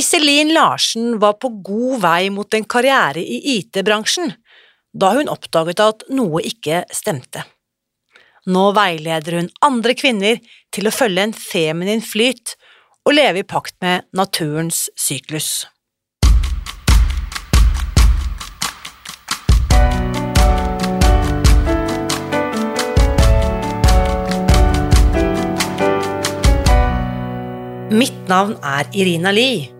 Iselin Larsen var på god vei mot en karriere i IT-bransjen da hun oppdaget at noe ikke stemte. Nå veileder hun andre kvinner til å følge en feminin flyt og leve i pakt med naturens syklus. Mitt navn er Irina Lie.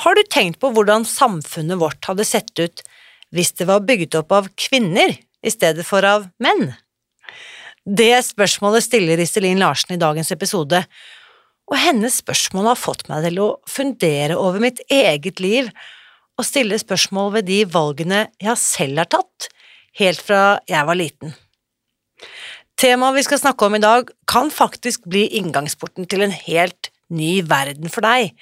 Har du tenkt på hvordan samfunnet vårt hadde sett ut hvis det var bygget opp av kvinner i stedet for av menn? Det spørsmålet stiller Iselin Larsen i dagens episode, og hennes spørsmål har fått meg til å fundere over mitt eget liv og stille spørsmål ved de valgene jeg selv har tatt, helt fra jeg var liten. Temaet vi skal snakke om i dag, kan faktisk bli inngangsporten til en helt ny verden for deg,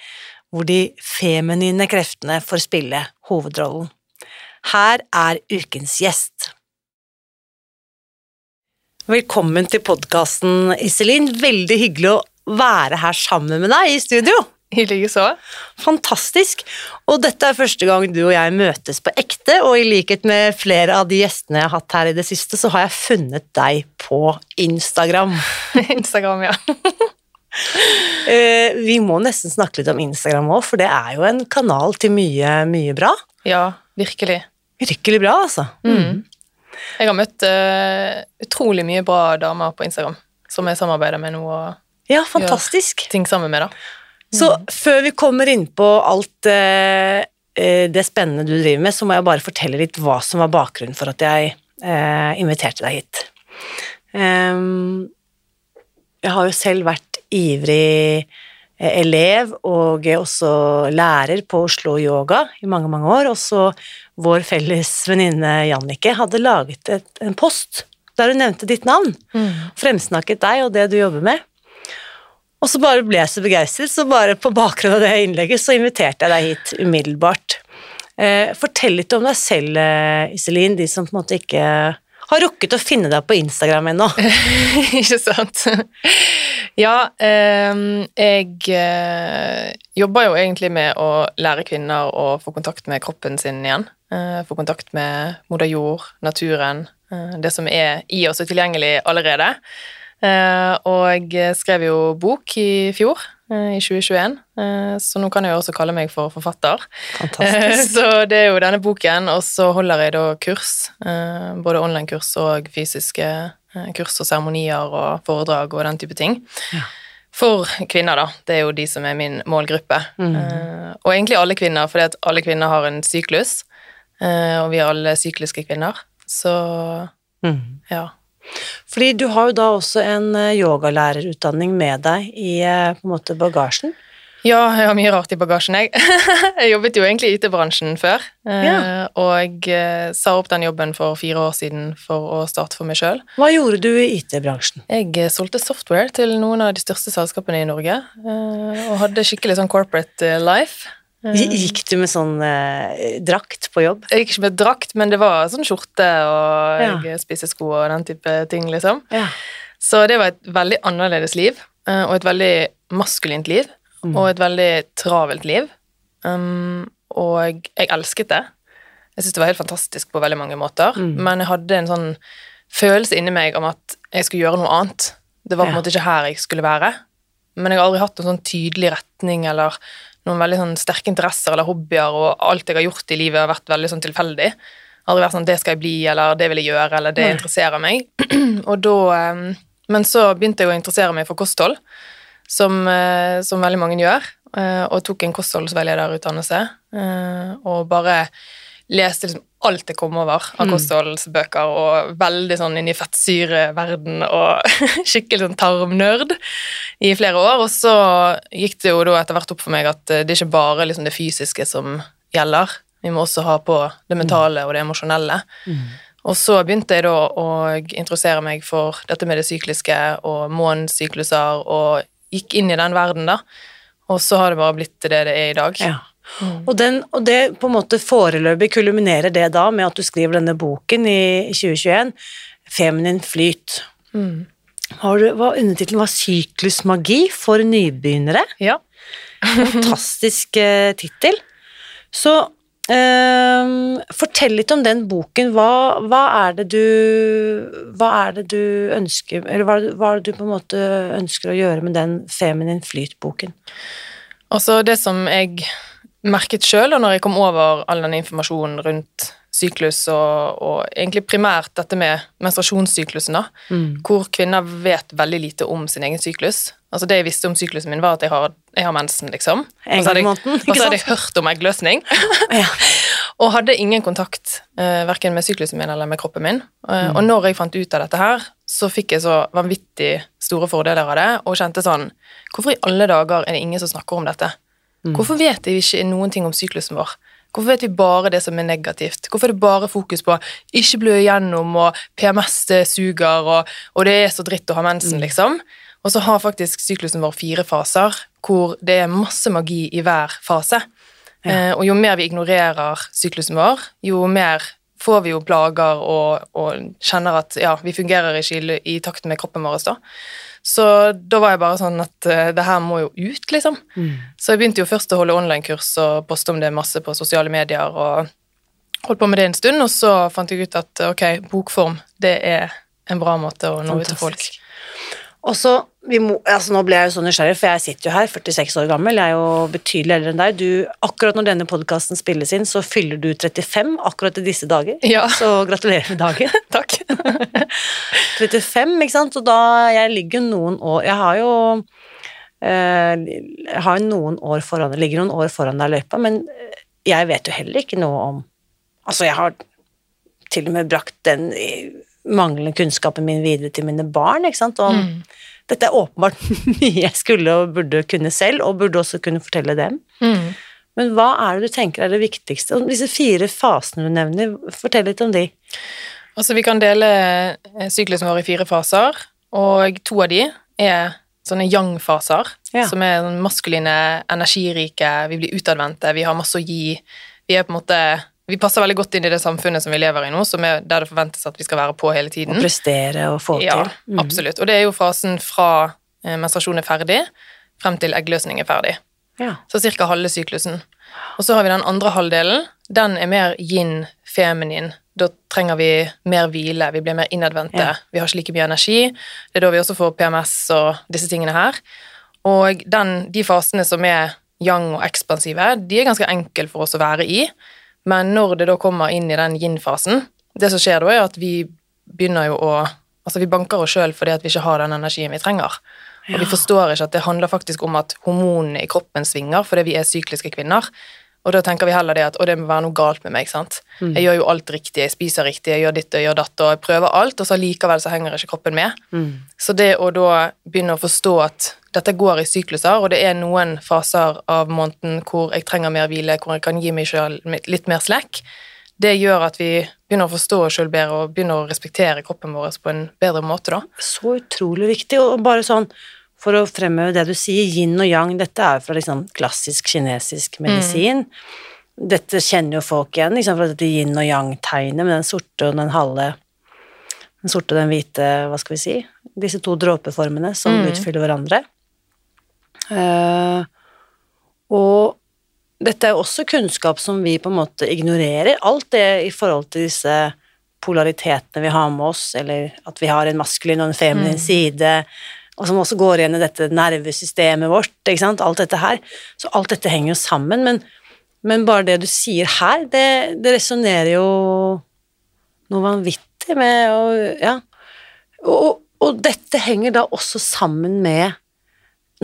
hvor de feminine kreftene får spille hovedrollen. Her er ukens gjest. Velkommen til podkasten, Iselin. Veldig hyggelig å være her sammen med deg i studio. I likeså. Fantastisk. Og dette er første gang du og jeg møtes på ekte, og i likhet med flere av de gjestene jeg har hatt her i det siste, så har jeg funnet deg på Instagram. Instagram, ja. Eh, vi må nesten snakke litt om Instagram òg, for det er jo en kanal til mye, mye bra. Ja, virkelig. Virkelig bra, altså. Mm. Jeg har møtt uh, utrolig mye bra damer på Instagram som jeg samarbeider med nå og Ja, fantastisk. gjør ting sammen med. da. Så før vi kommer inn på alt eh, det spennende du driver med, så må jeg bare fortelle litt hva som var bakgrunnen for at jeg inviterte deg hit. Um, jeg har jo selv vært ivrig eh, elev og også lærer på Oslo Yoga i mange, mange år, Også vår felles venninne Jannicke hadde laget et, en post der hun nevnte ditt navn, fremsnakket deg og det du jobber med. Og så bare ble jeg så begeistret, så bare på bakgrunn av det innlegget så inviterte jeg deg hit umiddelbart. Eh, fortell litt om deg selv, eh, Iselin, de som på en måte ikke har rukket å finne deg på Instagram ennå. Ikke sant? Ja, ehm, jeg eh, jobber jo egentlig med å lære kvinner å få kontakt med kroppen sin igjen. Eh, få kontakt med moder jord, naturen, eh, det som er i oss og tilgjengelig allerede. Eh, og skrev jo bok i fjor, eh, i 2021, eh, så nå kan jeg jo også kalle meg for forfatter. Fantastisk. Så det er jo denne boken, og så holder jeg da kurs, både online-kurs og fysiske kurs og seremonier og foredrag og den type ting. Ja. For kvinner, da. Det er jo de som er min målgruppe. Eh, Og egentlig alle kvinner, fordi at alle kvinner har en syklus, og vi er alle sykliske kvinner. Så Mm. ja. Fordi du har jo da også en eh, yogalærerutdanning med deg i eh, på en måte bagasjen. Ja, jeg har mye rart i bagasjen, jeg. jeg jobbet jo egentlig i IT-bransjen før, eh, Ja. og sa opp den jobben for fire år siden for å starte for meg sjøl. Hva gjorde du i IT-bransjen? Jeg solgte software til noen av de største selskapene i Norge, og hadde skikkelig sånn corporate life. Eh, Gikk du med sånn eh, drakt på jobb? Jeg gikk ikke med drakt, men det var sånn skjorte og Ja. spissesko og den type ting, liksom. Ja. Så det var et veldig annerledes liv, eh, og et veldig maskulint liv, Mm. og et veldig travelt liv. Um, og jeg elsket det. Jeg syntes det var helt fantastisk på veldig mange måter, Mm. men jeg hadde en sånn følelse inni meg om at jeg skulle gjøre noe annet. Det var på en Ja. måte ikke her jeg skulle være. Men jeg har aldri hatt noen sånn tydelig retning eller noen veldig sånn sterke interesser eller hobbyer, og alt jeg har gjort i livet, har vært veldig sånn tilfeldig. Aldri vært sånn 'det skal jeg bli', eller 'det vil jeg gjøre', eller 'det interesserer meg'. og da, eh, men så begynte jeg å interessere meg for kosthold, som, eh, som veldig mange gjør, eh, og tok en kostholdsveilederutdannelse, eh, og bare leste liksom alt jeg kom over av Mm. kostholdsbøker, og veldig sånn inn i fettsyreverden og skikkelig sånn tarmnerd i flere år. Og så gikk det jo da etter hvert opp for meg at eh, det er ikke bare liksom det fysiske som gjelder. Vi må også ha på det mentale og det emosjonelle. Og så begynte jeg da å interessere meg for dette med det sykliske og månedssykluser, og gikk inn i den verden, da. Og så har det bare blitt det det er i dag. Ja. Og, den, og det på en måte foreløpig kulminerer det da med at du skriver denne boken i 2021, 'Feminin flyt'. Mm. Har du, hva Undertittelen var 'Syklusmagi for nybegynnere'. Ja. Fantastisk eh, tittel. Så eh, fortell litt om den boken. Hva, hva, er det du Hva er det du ønsker Eller hva hva er det du på en måte ønsker å gjøre med den Feminin flyt-boken? Altså det som jeg merket sjøl, når jeg kom over all den informasjonen rundt syklus, og, og egentlig primært dette med menstruasjonssyklusen, da, hvor kvinner vet veldig lite om sin egen syklus. Altså Det jeg visste om syklusen min, var at jeg har, jeg har mensen, liksom. En Og så hadde gang i jeg- måneden, Og så hadde jeg hørt om eggløsning. Ja. Og hadde ingen kontakt uh, verken med syklusen min eller med kroppen min. Eh, Mm. Og når jeg fant ut av dette her, så fikk jeg så vanvittig store fordeler av det, og kjente sånn Hvorfor i alle dager er det ingen som snakker om dette? Mm. Hvorfor vet vi ikke noen ting om syklusen vår? Hvorfor vet vi bare det som er negativt? Hvorfor er det bare fokus på ikke blø igjennom, og PMS det suger, og, og det er så dritt å ha mensen, Mm. liksom? Og så har faktisk syklusen vår fire faser, hvor det er masse magi i hver fase. Eh, og jo mer vi ignorerer syklusen vår, jo mer får vi jo plager og, og kjenner at ja, vi fungerer ikke i, i takt med kroppen vår. da. Så da var jeg bare sånn at uh, det her må jo ut, liksom. Så jeg begynte jo først å holde online-kurs og poste om det masse på sosiale medier, og holdt på med det en stund, og så fant jeg ut at ok, bokform, det er en bra måte å nå ut til folk. Og så, vi må, altså Nå ble jeg jo så nysgjerrig, for jeg sitter jo her, 46 år gammel, jeg er jo betydelig eldre enn deg. Du, akkurat når denne podkasten spilles inn, så fyller du 35 akkurat i disse dager. Ja, Så gratulerer med dagen. takk. 35, ikke sant, og da jeg ligger noen år Jeg har jo eh, jeg har noen år foran ligger noen år foran deg i løypa, men jeg vet jo heller ikke noe om Altså, jeg har til og med brakt den manglende kunnskapen min videre til mine barn, ikke sant, og Mm. dette er åpenbart mye jeg skulle og burde kunne selv, og burde også kunne fortelle dem. Mm. Men hva er det du tenker er det viktigste? Disse fire fasene du nevner, fortell litt om de. Altså, vi kan dele eh, syklusen vår i fire faser, og to av de er sånne yang-faser, Ja. som er sånn maskuline, energirike, vi blir utadvendte, vi har masse å gi. Vi er på en måte Vi passer veldig godt inn i det samfunnet som vi lever i nå, som er der det forventes at vi skal være på hele tiden. Og prestere og få Ja, til. Mm. absolutt. Og det er jo fasen fra eh, menstruasjon er ferdig, frem til eggløsning er ferdig. Ja. Så ca. halve syklusen. Og så har vi den andre halvdelen. Den er mer yin, feminin. Da trenger vi mer hvile, vi blir mer innadvendte, Ja. vi har ikke like mye energi. Det er da vi også får PMS og disse tingene her. Og den, de fasene som er yang og ekspansive, de er ganske enkle for oss å være i. Men når det da kommer inn i den yin-fasen, det som skjer da, er at vi begynner jo å Altså, vi banker oss sjøl fordi at vi ikke har den energien vi trenger. Og vi forstår ikke at det handler faktisk om at hormonene i kroppen svinger fordi vi er sykliske kvinner. Og da tenker vi heller det at å, det må være noe galt med meg. sant? Mm. Jeg gjør jo alt riktig, jeg spiser riktig, jeg gjør ditt og gjør datt, og jeg prøver alt, og så likevel så henger ikke kroppen med. Mm. Så det å da begynne å forstå at dette går i sykluser, og det er noen faser av måneden hvor jeg trenger mer hvile, hvor jeg kan gi meg sjøl litt mer slekk, det gjør at vi begynner å forstå oss sjøl bedre og begynner å respektere kroppen vår på en bedre måte, da. Så utrolig viktig, og bare sånn for å fremheve det du sier, yin og yang, dette er jo fra liksom klassisk kinesisk medisin. Dette kjenner jo folk igjen, liksom, fra dette yin og yang-tegnet med den sorte og den halve Den sorte og den hvite, hva skal vi si, disse to dråpeformene som Mm. utfyller hverandre. Uh, og dette er jo også kunnskap som vi på en måte ignorerer. Alt det i forhold til disse polaritetene vi har med oss, eller at vi har en maskulin og en feminin side, og som også går igjen i dette nervesystemet vårt, ikke sant, alt dette her. Så alt dette henger jo sammen, men, men bare det du sier her, det, det resonnerer jo noe vanvittig med å Ja. Og, og dette henger da også sammen med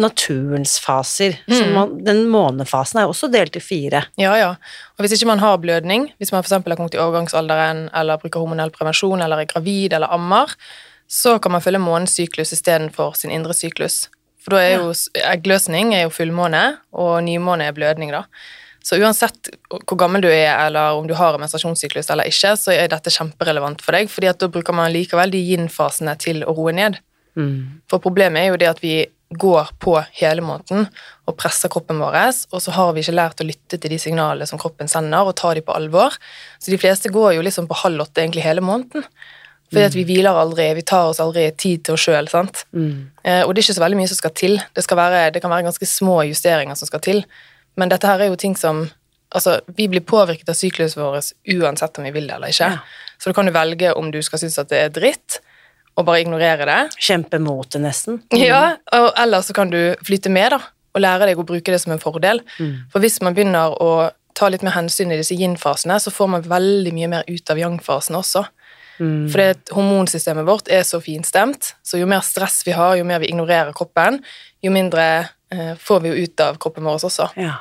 naturens faser. Mm. man, den månefasen er jo også delt i fire. Ja, ja. Og hvis ikke man har blødning, hvis man f.eks. har kommet i overgangsalderen, eller bruker hormonell prevensjon, eller er gravid eller ammer, så kan man følge månens syklus istedenfor sin indre syklus. For da er jo eggløsning er jo fullmåne, og nymåne er blødning, da. Så uansett hvor gammel du er, eller om du har en menstruasjonssyklus eller ikke, så er dette kjemperelevant for deg, fordi at da bruker man likevel de yin-fasene til å roe ned. Mm. For problemet er jo det at vi går på hele måneden og presser kroppen vår, og så har vi ikke lært å lytte til de signalene som kroppen sender, og ta de på alvor. Så de fleste går jo liksom på halv åtte egentlig hele måneden. Fordi at vi hviler aldri, vi tar oss aldri tid til oss sjøl. Mm. Eh, og det er ikke så veldig mye som skal til. Det, skal være, det kan være ganske små justeringer som skal til. Men dette her er jo ting som Altså, vi blir påvirket av syklusen vår uansett om vi vil det eller ikke. Ja. Så da kan du velge om du skal synes at det er dritt, og bare ignorere det, Kjempe mot det, nesten. ja, og eller så kan du flyte med da, og lære deg å bruke det som en fordel. Mm. For hvis man begynner å ta litt mer hensyn i disse yin-fasene, så får man veldig mye mer ut av yang-fasen også. Mm. For det hormonsystemet vårt er så finstemt, så jo mer stress vi har, jo mer vi ignorerer kroppen, jo mindre eh, får vi jo ut av kroppen vår også. Ja.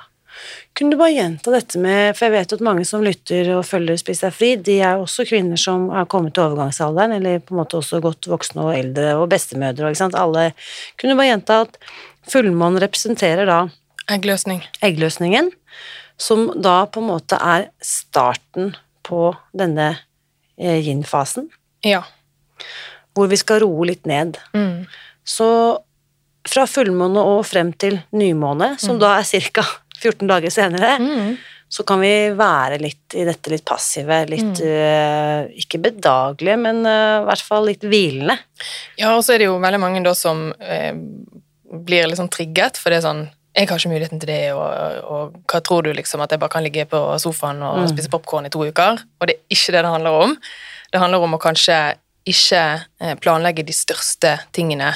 Kunne du bare gjenta dette med For jeg vet at mange som lytter og følger Spis deg fri, de er også kvinner som har kommet til overgangsalderen, eller på en måte også godt voksne og eldre og bestemødre og ikke sant. Alle Kunne du bare gjenta at fullmånen representerer da Eggløsning. eggløsningen, som da på en måte er starten på denne yin-fasen, Ja. hvor vi skal roe litt ned. Mm. Så fra fullmåne og frem til nymåne, som da er ca. 14 dager senere, Mm. så kan vi være litt i dette litt passive, litt eh, ikke bedagelige, men uh, i hvert fall litt hvilende. Ja, og så er det jo veldig mange da som uh, blir sånn trigget, for det er sånn jeg har ikke muligheten til det, og, og hva tror du liksom, at jeg bare kan ligge på sofaen og Mm. spise popkorn i to uker? Og det er ikke det det handler om. Det handler om å kanskje ikke eh, planlegge de største tingene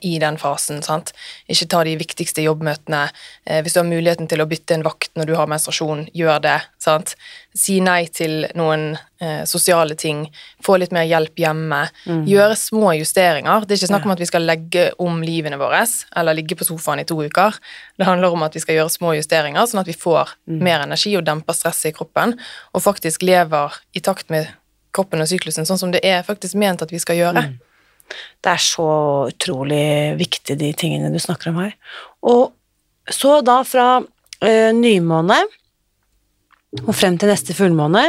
i den fasen, sant? Ikke ta de viktigste jobbmøtene. Eh, hvis du har muligheten til å bytte en vakt når du har menstruasjon, gjør det, sant? Si nei til noen eh, sosiale ting, få litt mer hjelp hjemme, gjøre små justeringer. Det er ikke snakk om at vi skal legge om livene våre, eller ligge på sofaen i to uker. Det handler om at vi skal gjøre små justeringer, sånn at vi får mer energi og demper stresset i kroppen, og faktisk lever i takt med kroppen og syklusen, sånn som det er faktisk ment at vi skal gjøre. Det er så utrolig viktig, de tingene du snakker om her. Og så da fra eh, nymåne og frem til neste fullmåne,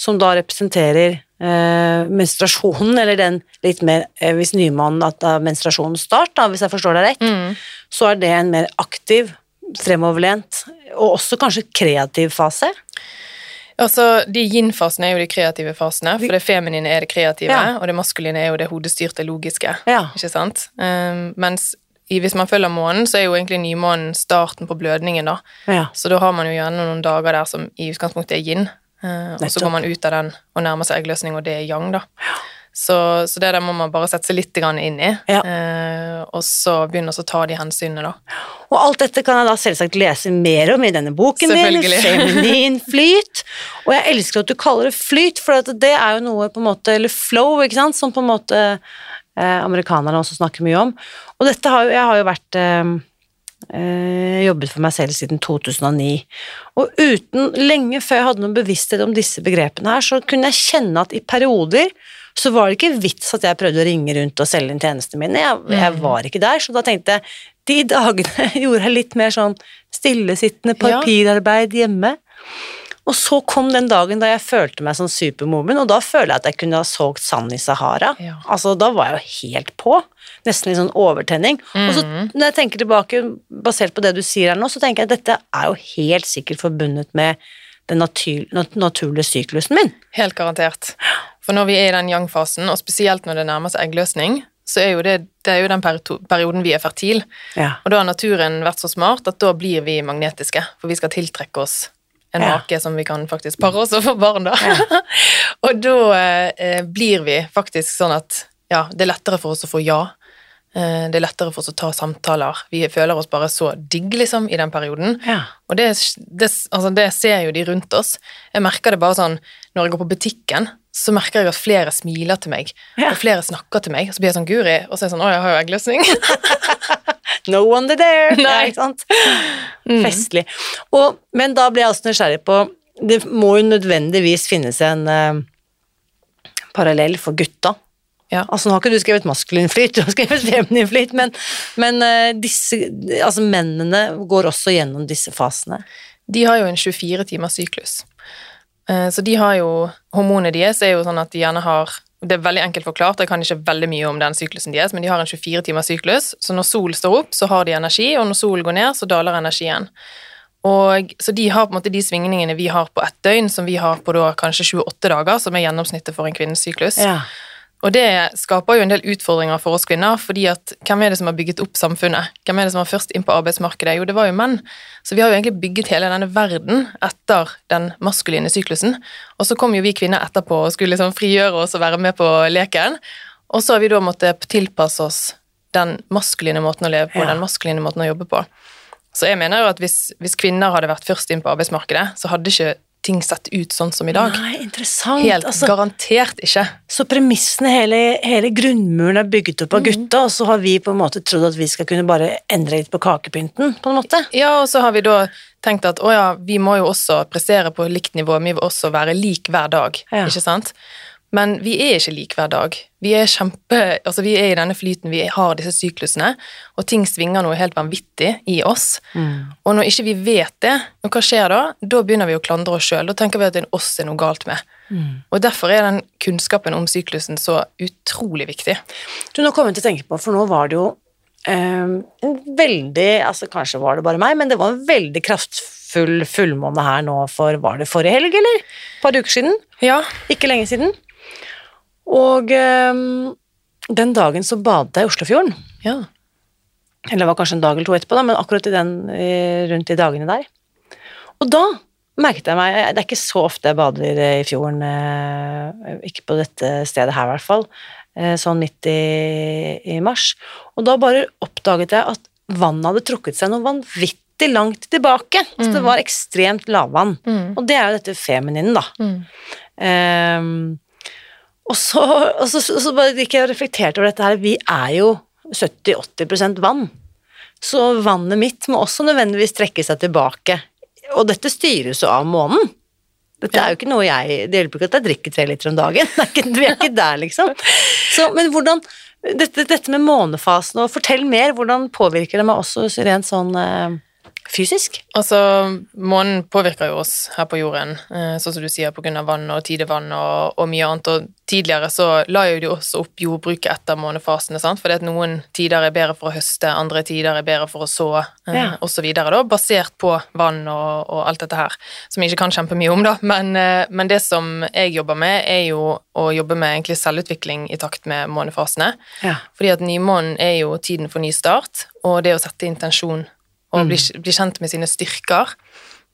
som da representerer eh, menstruasjonen, eller den litt mer eh, Hvis nymånen at det er menstruasjonens start, da, hvis jeg forstår deg rett, Mm. så er det en mer aktiv, fremoverlent, og også kanskje kreativ fase. Altså, De yin-fasene er jo de kreative fasene, for det feminine er det kreative, Ja. og det maskuline er jo det hodestyrte, logiske. Ja. Ikke sant? Um, mens i, hvis man følger månen, så er jo egentlig nymånen starten på blødningen, da. ja. Så da har man jo gjerne noen dager der som i utgangspunktet er yin, uh, og så går man ut av den og nærmer seg eggløsning, og det er yang, da. Så, så det der må man bare sette seg litt inn i, Ja. eh, og så begynne å ta de hensynene, da. Og alt dette kan jeg da selvsagt lese mer om i denne boken din. Feminin flyt. Og jeg elsker at du kaller det flyt, for at det er jo noe på en måte, eller flow, ikke sant, som på en måte eh, amerikanerne også snakker mye om. Og dette har jo, jeg har jo vært eh, eh, jobbet for meg selv siden 2009. Og uten, lenge før jeg hadde noen bevissthet om disse begrepene her, så kunne jeg kjenne at i perioder så var det ikke vits at jeg prøvde å ringe rundt og selge inn tjenestene mine. Jeg, jeg var ikke der, så da tenkte jeg de dagene gjorde jeg litt mer sånn stillesittende papirarbeid hjemme. Og så kom den dagen da jeg følte meg som superwoman, og da føler jeg at jeg kunne ha solgt sand i Sahara. Ja. Altså, da var jeg jo helt på. Nesten litt sånn overtenning. Og så Mhm. når jeg tenker tilbake, basert på det du sier her nå, så tenker jeg at dette er jo helt sikkert forbundet med den natur, naturlige syklusen min. Helt garantert. For når vi er i den yang-fasen, og spesielt når det nærmer seg eggløsning, så er jo det, det er jo den perioden vi er fertil. Ja. Og da har naturen vært så smart at da blir vi magnetiske, for vi skal tiltrekke oss en Ja. make som vi kan faktisk pare oss og få barn, da. og da eh, blir vi faktisk sånn at ja, det er lettere for oss å få ja. Eh, Det er lettere for oss å ta samtaler. Vi føler oss bare så digg, liksom, i den perioden. Ja. Og det, det, altså det ser jo de rundt oss. Jeg merker det bare sånn når jeg går på butikken, så merker jeg at flere smiler til meg, Ja. og flere snakker til meg. Og Så blir jeg sånn Guri, og så er jeg sånn Å, jeg har jo eggløsning. No wonder there! Nei. Ikke sant? Festlig. Og, men da ble jeg også nysgjerrig på Det må jo nødvendigvis finnes en eh, parallell for gutta. Ja. Altså Nå har ikke du skrevet maskulin flyt, du har skrevet feminin flyt, men, men eh, disse, altså mennene går også gjennom disse fasene. De har jo en 24 timers syklus. Eh, Så de har jo Hormonet deres er jo sånn at de gjerne har Det er veldig enkelt forklart, jeg kan ikke veldig mye om den syklusen deres, men de har en 24 timers syklus, så når sol står opp, så har de energi, og når solen går ned, så daler energien. Og, så de har på en måte de svingningene vi har på ett døgn, som vi har på da kanskje 28 dager, som er gjennomsnittet for en kvinnes syklus. Ja. Og det skaper jo en del utfordringer for oss kvinner, fordi at hvem er det som har bygget opp samfunnet? Hvem er det som var først inn på arbeidsmarkedet? Jo, det var jo menn. Så vi har jo egentlig bygget hele denne verden etter den maskuline syklusen. Og så kom jo vi kvinner etterpå og skulle liksom frigjøre oss og være med på leken. Og så har vi da måttet tilpasse oss den maskuline måten å leve på, Ja. den maskuline måten å jobbe på. Så jeg mener jo at hvis, hvis kvinner hadde vært først inn på arbeidsmarkedet, så hadde ikke ting sett ut sånn som i dag. Nei, interessant. Helt altså, garantert ikke. så premissene, hele, hele grunnmuren er bygget opp av gutta, og så har vi på en måte trodd at vi skal kunne bare endre litt på kakepynten, på en måte. Ja, og så har vi da tenkt at å ja, vi må jo også prestere på likt nivå, vi vil også være lik hver dag, Ja. ikke sant? Men vi er ikke lik hver dag. Vi er kjempe, altså vi er i denne flyten, vi har disse syklusene, og ting svinger noe helt vanvittig i oss. Og når ikke vi vet det, og hva skjer da? Da begynner vi å klandre oss sjøl. Da tenker vi at det er oss det er noe galt med. Og derfor er den kunnskapen om syklusen så utrolig viktig. Du, nå kommer jeg til å tenke på, for nå var det jo Um, en veldig, altså kanskje var det bare meg, men det var en veldig kraftfull fullmåne her nå for, var det forrige helg, eller? Et par uker siden? Ja, Ikke lenge siden. Og um, den dagen så badet jeg i Oslofjorden. ja. Eller det var kanskje en dag eller to etterpå, da, men akkurat i den, rundt de dagene der. Og da merket jeg meg Det er ikke så ofte jeg bader i fjorden, eh, ikke på dette stedet her i hvert fall, eh, sånn midt i, i mars. Og da bare oppdaget jeg at vannet hadde trukket seg noe vanvittig langt tilbake. Så det var ekstremt lavvann. Og det er jo dette femininen, da. Ehm, og så, og så, så bare og reflekterte over dette her. Vi er jo 70-80% vann. Så vannet mitt må også nødvendigvis trekke seg tilbake. Og dette styres jo av månen. Dette er jo ikke noe jeg Det hjelper ikke at jeg drikker tre liter om dagen. Det er ikke, vi er ikke der, liksom. Så, men hvordan dette, dette med månefasen, og fortell mer. Hvordan påvirker det meg også rent sånn eh, fysisk? Altså, månen påvirker jo oss her på jorden, eh, sånn som du sier, av vann og tidevann og, og mye annet. Og tidligere så la jo de også opp jordbruket etter månefasene, sant? fordi at noen tider er bedre for å høste, andre tider er bedre for å så, eh, Ja. videre, basert på vann og, og alt dette her, som jeg ikke kan kjempemye om, da. Men, eh, men det som jeg jobber med, er jo å jobbe med egentlig selvutvikling i takt med månefasene. Ja. Fordi at nymånen er jo tiden for ny start, og det å sette intensjon og bli, bli kjent med sine styrker,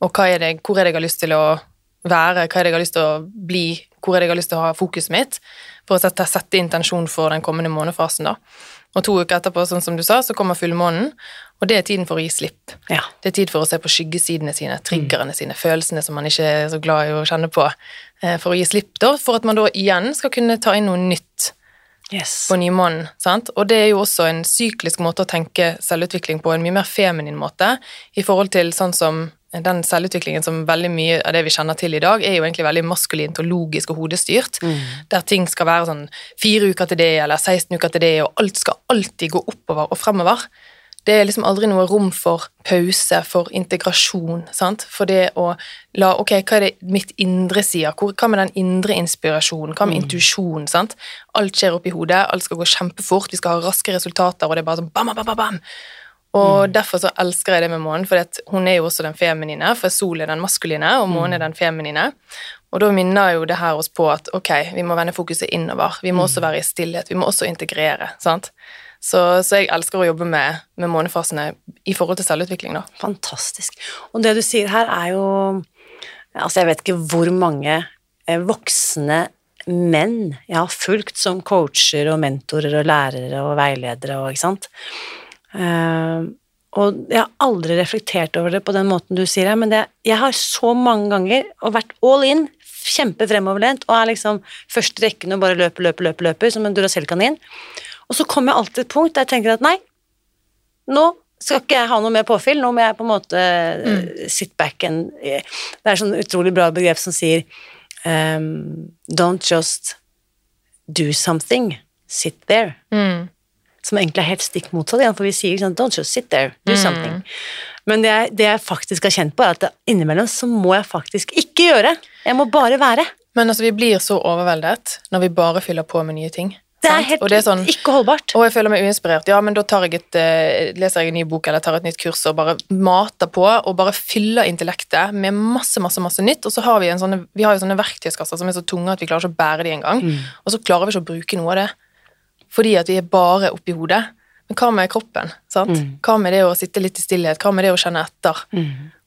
og er det, hvor er det jeg har lyst til å være, hva er det jeg har lyst til å bli, hvor er det jeg har lyst til å ha fokuset mitt, for å sette, sette intensjon for den kommende månefasen da. Og to uker etterpå, sånn som du sa, så kommer fullmånen, og det er tiden for å gi slipp. Ja. Det er tid for å se på skyggesidene sine, triggerne sine, følelsene som man ikke er så glad i å kjenne på, eh, for å gi slipp da, for at man da igjen skal kunne ta inn noe nytt Yes. på nymånen. sant? Og det er jo også en syklisk måte å tenke selvutvikling på, en mye mer feminin måte, i forhold til sånn som den selvutviklingen som veldig mye av det vi kjenner til i dag, er jo egentlig veldig maskulint og logisk og hodestyrt, der ting skal være sånn fire uker til det, eller 16 uker til det, og alt skal alltid gå oppover og fremover. Det er liksom aldri noe rom for pause, for integrasjon, sant? For det å la Ok, hva er det mitt indre sier? Hvor- Hva med den indre inspirasjonen? Hva med intuisjon, sant? Alt skjer oppi hodet, alt skal gå kjempefort, vi skal ha raske resultater, og det er bare sånn bam, bam, bam, bam. Og derfor så elsker jeg det med månen, for hun er jo også den feminine, for sol er den maskuline, og månen er den feminine. Og da minner jo det her oss på at ok, vi må vende fokuset innover. Vi må også være i stillhet, vi må også integrere, sant? Så, så jeg elsker å jobbe med, med månefasene i forhold til selvutvikling, da. Fantastisk. Og det du sier her er jo Altså, jeg vet ikke hvor mange eh, voksne menn jeg har fulgt som coacher og mentorer og lærere og veiledere og ikke sant. Uh, og jeg har aldri reflektert over det på den måten du sier her, men det, jeg har så mange ganger og vært all in, kjempefremoverlent, og er liksom først i rekken og bare løper, løper, løper, løper, som en Duracell-kanin. Og så kommer jeg alltid til et punkt der jeg tenker at nei, nå skal ikke jeg ha noe mer påfyll, nå må jeg på en måte mm. sit back and Det er sånn utrolig bra begrep som sier um, Don't just do something, sit there. Mm. Som egentlig er helt stikk motsatt igjen, for vi sier sånn, don't just sit there, do Mm. something. Men det jeg, det jeg faktisk har kjent på, er at innimellom så må jeg faktisk ikke gjøre. Jeg må bare være. Men altså, vi blir så overveldet når vi bare fyller på med nye ting. Det er helt det er sånn, ikke holdbart. og jeg føler meg uinspirert. Ja, men da tar jeg et, eh, leser jeg en ny bok eller tar et nytt kurs og bare mater på og bare fyller intellektet med masse, masse masse nytt. Og så har vi en sånne, vi har jo sånne verktøyskasser som er så tunge at vi klarer ikke å bære de engang. Mm. Og så klarer vi ikke å bruke noe av det. Fordi at vi er bare oppi hodet. Men hva med kroppen? sant? Mm. Hva med det å sitte litt i stillhet? Hva med det å kjenne etter?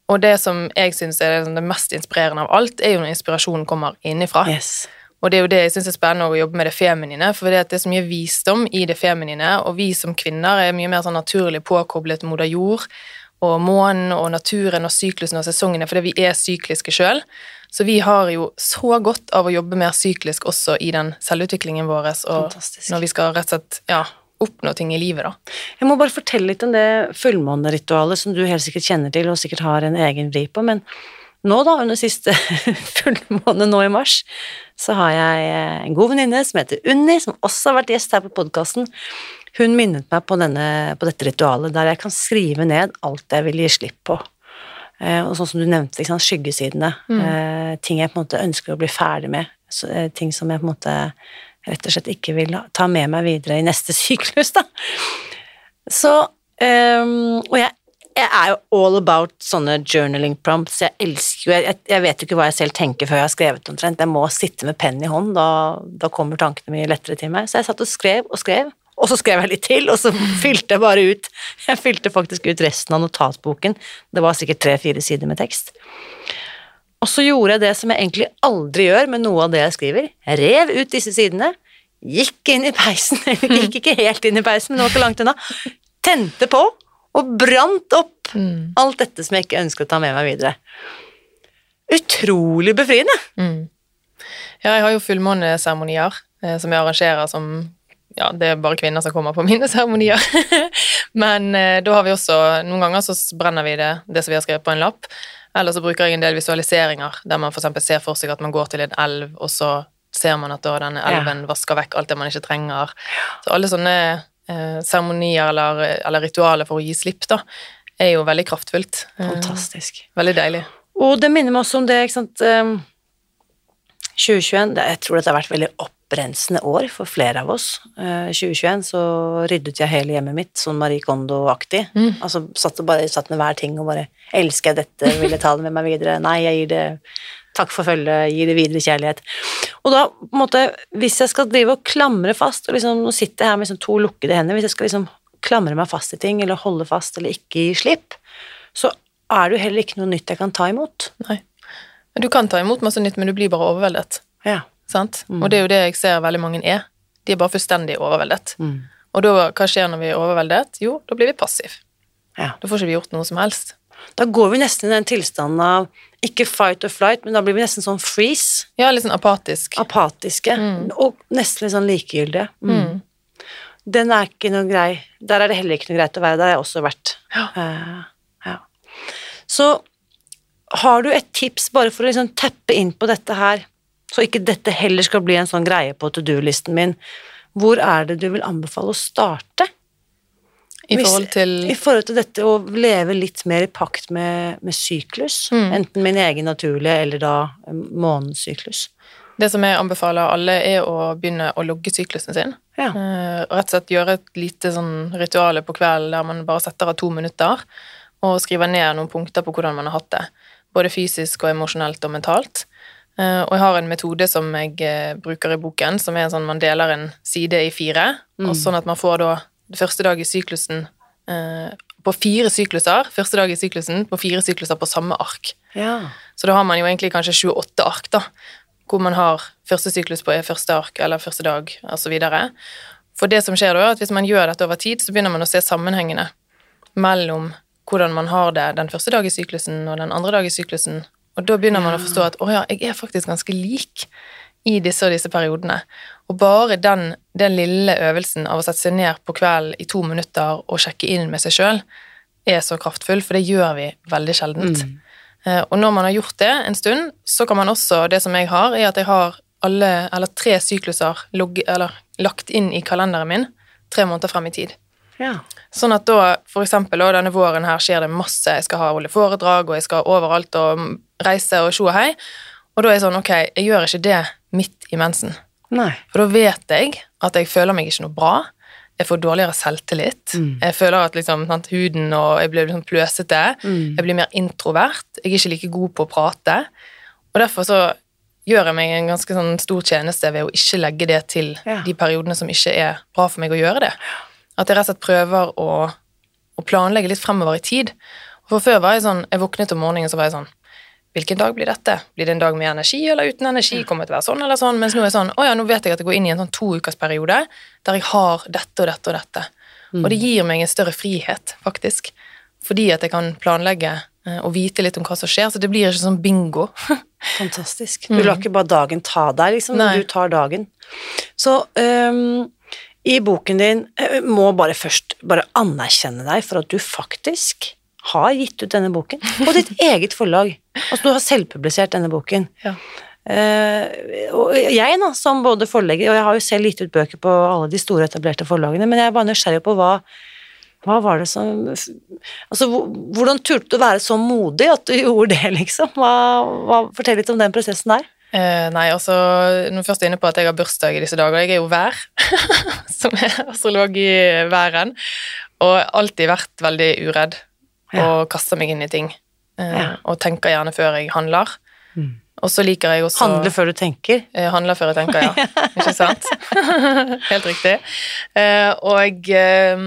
Og det som jeg syns er det, det mest inspirerende av alt, er jo når inspirasjonen kommer innifra. Yes. Og det er jo det jeg syns er spennende å jobbe med det feminine, for det, er så mye visdom i det feminine, og vi som kvinner er mye mer sånn naturlig påkoblet moder jord og månen og naturen og syklusen og sesongene, fordi vi er sykliske sjøl. Så vi har jo så godt av å jobbe mer syklisk også i den selvutviklingen vår, og Fantastisk. når vi skal rett og slett ja, oppnå ting i livet, da. Jeg må bare fortelle litt om det fullmåneritualet som du helt sikkert kjenner til og sikkert har en egen vri på, men nå da, under siste fullmåne nå i mars, så har jeg eh, en god venninne som heter Unni, som også har vært gjest her på podkasten. Hun minnet meg på, denne, på dette ritualet der jeg kan skrive ned alt jeg vil gi slipp på. Eh, og sånn som du nevnte, liksom, skyggesidene. Mm. ting jeg på en måte ønsker å bli ferdig med. Eh, ting som jeg på en måte rett og slett ikke vil ta med meg videre i neste syklus, da. Så Um, Og jeg, jeg er jo all about sånne journaling prompts. Jeg elsker jo jeg, jeg vet jo ikke hva jeg selv tenker før jeg har skrevet omtrent. Jeg må sitte med penn i hånd, da, da kommer tankene mye lettere til meg. Så jeg satt og skrev og skrev, og så skrev jeg litt til, og så fylte jeg bare ut Jeg fylte faktisk ut resten av notatboken. Det var sikkert tre-fire sider med tekst. Og så gjorde jeg det som jeg egentlig aldri gjør med noe av det jeg skriver. Jeg rev ut disse sidene, gikk inn i peisen, gikk ikke helt inn i peisen, men det var ikke langt unna, tente på og brant opp alt dette som jeg ikke ønsker å ta med meg videre. Utrolig befriende. Ja, jeg har jo fullmåneseremonier eh, som jeg arrangerer som Ja, det er bare kvinner som kommer på mine seremonier. Men eh, da har vi også Noen ganger så brenner vi det, det som vi har skrevet på en lapp. Eller så bruker jeg en del visualiseringer der man f.eks. ser for seg at man går til en elv, og så ser man at da denne Ja. elven vasker vekk alt det man ikke trenger. Så alle sånne seremonier eller, eller ritualer for å gi slipp, da, er jo veldig kraftfullt. Eh, Fantastisk. veldig deilig. Og det minner meg også om det, ikke sant ehm, 2021, det, jeg tror dette har vært veldig opprensende år for flere av oss. Eh, 2021 så ryddet jeg hele hjemmet mitt, sånn Marie Kondo-aktig. Altså satt, bare, satt med hver ting og bare Elsker jeg dette? Vil jeg ta det med meg videre? Nei, jeg gir det Takk for følget, gi det videre kjærlighet. Og da, på en måte, hvis jeg skal drive og klamre fast, og liksom, nå sitter jeg her med liksom to lukkede hender, hvis jeg skal liksom klamre meg fast i ting, eller holde fast, eller ikke gi slipp, så er det jo heller ikke noe nytt jeg kan ta imot. Nei. Du kan ta imot masse nytt, men du blir bare overveldet. Ja. Sant? Og det er jo det jeg ser veldig mange er. De er bare fullstendig overveldet. Mm. Og da, hva skjer når vi er overveldet? Jo, da blir vi passiv. ja. Da får ikke vi gjort noe som helst. Da går vi nesten i den tilstanden av ikke fight or flight, men da blir vi nesten sånn freeze, Ja, litt sånn apatisk. apatiske, og nesten litt sånn likegyldige. Mm. Den er ikke noe grei. Der er det heller ikke noe greit å være. Der har jeg også vært. Ja. Uh, ja. Så har du et tips bare for å liksom teppe inn på dette her, så ikke dette heller skal bli en sånn greie på to do-listen min, hvor er det du vil anbefale å starte? I forhold til I forhold til dette å leve litt mer i pakt med, med syklus, Mm. enten min egen naturlige eller da månens syklus. Det som jeg anbefaler alle, er å begynne å logge syklusen sin. Ja. Eh, rett og slett gjøre et lite sånn rituale på kvelden der man bare setter av to minutter og skriver ned noen punkter på hvordan man har hatt det. Både fysisk og emosjonelt og mentalt. Eh, og jeg har en metode som jeg eh, bruker i boken, som er sånn man deler en side i fire, og sånn at man får da første dag i syklusen eh, på fire sykluser, første dag i syklusen på fire sykluser på samme ark. Ja. Så da har man jo egentlig kanskje 28 ark da, hvor man har første syklus på første ark eller første dag osv. For det som skjer da, er at hvis man gjør dette over tid, så begynner man å se sammenhengene mellom hvordan man har det den første dag i syklusen og den andre dag i syklusen, og da begynner man å forstå at å ja, jeg er faktisk ganske lik i disse og disse periodene. Og bare den, den lille øvelsen av å sette seg ned på kvelden i to minutter og sjekke inn med seg sjøl, er så kraftfull, for det gjør vi veldig sjeldent. Mm. Eh, Og når man har gjort det en stund, så kan man også Det som jeg har, er at jeg har alle, eller tre sykluser log, eller, lagt inn i kalenderen min tre måneder frem i tid. Ja. Sånn at da, for eksempel, denne våren her skjer det masse. Jeg skal ha holde foredrag, og jeg skal overalt og reise og tjo og hei. Og da er jeg sånn, ok, jeg gjør ikke det midt i mensen. Nei. For da vet jeg at jeg føler meg ikke noe bra. Jeg får dårligere selvtillit. Mm. Jeg føler at liksom, sant, huden og jeg blir liksom pløsete. Mm. Jeg blir mer introvert. Jeg er ikke like god på å prate. Og derfor så gjør jeg meg en ganske sånn stor tjeneste ved å ikke legge det til Ja. de periodene som ikke er bra for meg å gjøre det. At jeg rett og slett prøver å, å planlegge litt fremover i tid. For før var jeg sånn, jeg våknet om morgenen så var jeg sånn Hvilken dag blir dette? Blir det en dag med energi eller uten energi? Kommer det til å være sånn eller sånn? Mens nå er det sånn, å ja, nå vet jeg at jeg går inn i en sånn toukersperiode der jeg har dette og dette og dette. Og det gir meg en større frihet, faktisk. Fordi at jeg kan planlegge eh, og vite litt om hva som skjer, så det blir ikke sånn bingo. Fantastisk. Du lar ikke bare dagen ta deg, liksom, Nei. du tar dagen. Så um, i boken din øh, må bare først bare anerkjenne deg for at du faktisk har gitt ut denne boken på ditt eget forlag. Altså, du har selvpublisert denne boken. Ja. Uh, og jeg, da, som både forlegger, og jeg har jo selv gitt ut bøker på alle de store etablerte forlagene, men jeg er bare nysgjerrig på hva hva var det som Altså, hvordan turte du å være så modig at du gjorde det, liksom? Hva, hva, fortell litt om den prosessen der. Uh, nei, altså, nå først er inne på at jeg har bursdag i disse dager, jeg er jo vær, som er astrolog i væren, og alltid vært veldig uredd. Og kaster meg inn i ting, eh, og tenker gjerne før jeg handler. Mm. Og så liker jeg også Handle før du tenker. Eh, handler før jeg tenker, ja. Ikke sant? Helt riktig. Eh, og eh,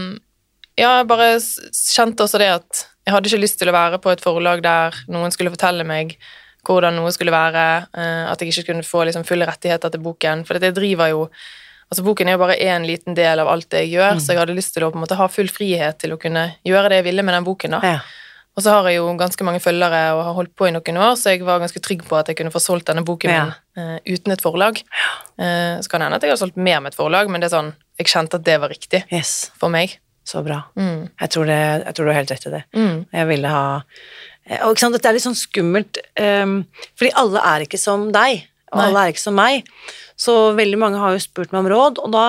ja, jeg bare kjente også det at jeg hadde ikke lyst til å være på et forlag der noen skulle fortelle meg hvordan noe skulle være, eh, at jeg ikke kunne få liksom, fulle rettigheter til boken, for det driver jo Altså, boken er jo bare én liten del av alt det jeg gjør, så jeg hadde lyst til å på en måte ha full frihet til å kunne gjøre det jeg ville med den boken. da. Ja. Og så har jeg jo ganske mange følgere og har holdt på i noen år, så jeg var ganske trygg på at jeg kunne få solgt denne boken Ja. min uh, uten et forlag. Eh, så kan det hende at jeg har solgt mer med et forlag, men det er sånn, jeg kjente at det var riktig Yes. for meg. Så bra. Mm. Jeg tror, det, jeg tror du har helt rett i det. Mm. Jeg ville ha eh, Og ikke sant, dette er litt sånn skummelt, um, fordi alle er ikke som deg, og alle er ikke som meg. Så veldig mange har jo spurt meg om råd, og da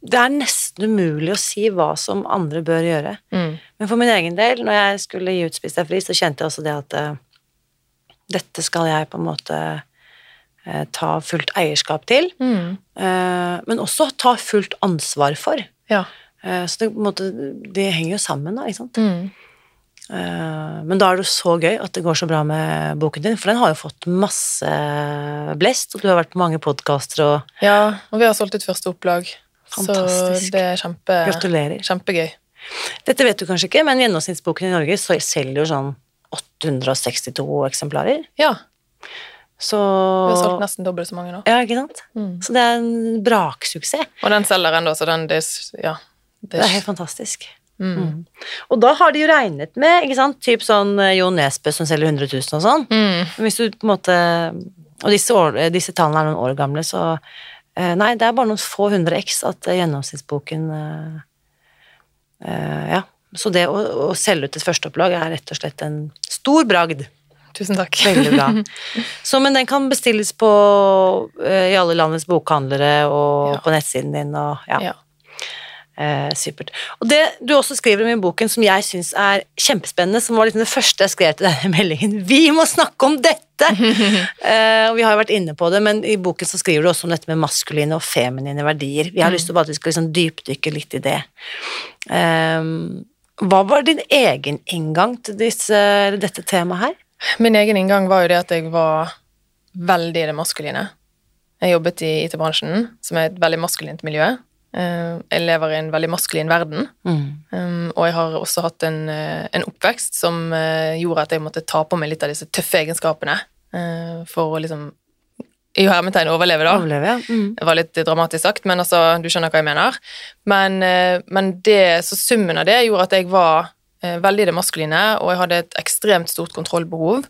Det er nesten umulig å si hva som andre bør gjøre. Mm. Men for min egen del, når jeg skulle gi ut Spis deg fri, så kjente jeg også det at uh, dette skal jeg på en måte uh, ta fullt eierskap til, Mm. Uh, men også ta fullt ansvar for. Ja. Så det, måte, det henger jo sammen, da, ikke sant. Mm. Eh, men da er det så gøy at det går så bra med boken din, for den har jo fått masse blest, og du har vært på mange podkaster og ja, og vi har solgt ut første opplag, Fantastisk. så det er kjempe, gratulerer. kjempegøy. Dette vet du kanskje ikke, men gjennomsnittsboken i Norge så selger jo sånn 862 eksemplarer. Ja, Så vi har solgt nesten dobbelt så mange nå. Ja, ikke sant? Mm. Så det er en braksuksess. Og den selger ennå, så den, det, ja. Det, Det er helt fantastisk. Mm. Og da har de jo regnet med, ikke sant, typ sånn eh, Jo Nesbø som selger 100 000 og sånn. Mm. Hvis du på en måte Og disse, år, disse tallene er noen år gamle, så eh, Nei, det er bare noen få hundre x at eh, gjennomsnittsboken eh, eh, Ja. Så det å, å selge ut et førsteopplag er rett og slett en stor bragd. Tusen takk. Veldig bra. Så, men den kan bestilles på uh, i alle landets bokhandlere og Ja. på nettsiden din og ja. Ja. Eh, supert. Og det du også skriver om i boken som jeg syns er kjempespennende, som var liksom det første jeg skrev til denne meldingen Vi må snakke om dette! eh, og vi har jo vært inne på det, men i boken så skriver du også om dette med maskuline og feminine verdier. Vi har lyst til at vi skal liksom dypdykke litt i det. Eh, hva var din egen inngang til disse, dette temaet her? Min egen inngang var jo det at jeg var veldig i det maskuline. Jeg jobbet i IT-bransjen, som er et veldig maskulint miljø. Eh, Jeg lever i en veldig maskulin verden, Mm. og jeg har også hatt en, eh, en oppvekst som eh, gjorde at jeg måtte ta på meg litt av disse tøffe egenskapene for å liksom i hermetegn overleve, da. Overleve, ja. Mm. Det var litt dramatisk sagt, men altså, du skjønner hva jeg mener. Men, men det, så summen av det gjorde at jeg var veldig i det maskuline, og jeg hadde et ekstremt stort kontrollbehov.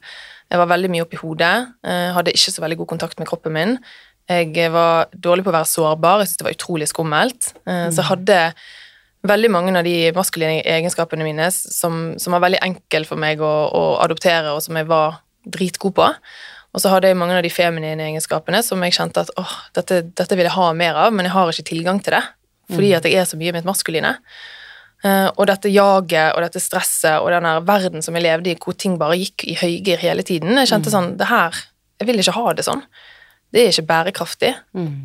Jeg var veldig mye oppi hodet, hadde ikke så veldig god kontakt med kroppen min. Jeg var dårlig på å være sårbar, jeg syntes det var utrolig skummelt. Eh, Så jeg hadde veldig mange av de maskuline egenskapene mine som, som var veldig enkel for meg å, å adoptere, og som jeg var dritgod på. Og så hadde jeg mange av de feminine egenskapene som jeg kjente at åh, dette, dette vil jeg ha mer av, men jeg har ikke tilgang til det, fordi at jeg er så mye mitt maskuline. Eh, og dette jaget og dette stresset og den verden som jeg levde i, hvor ting bare gikk i høygir hele tiden, jeg kjente sånn det her, Jeg vil ikke ha det sånn. Det er ikke bærekraftig,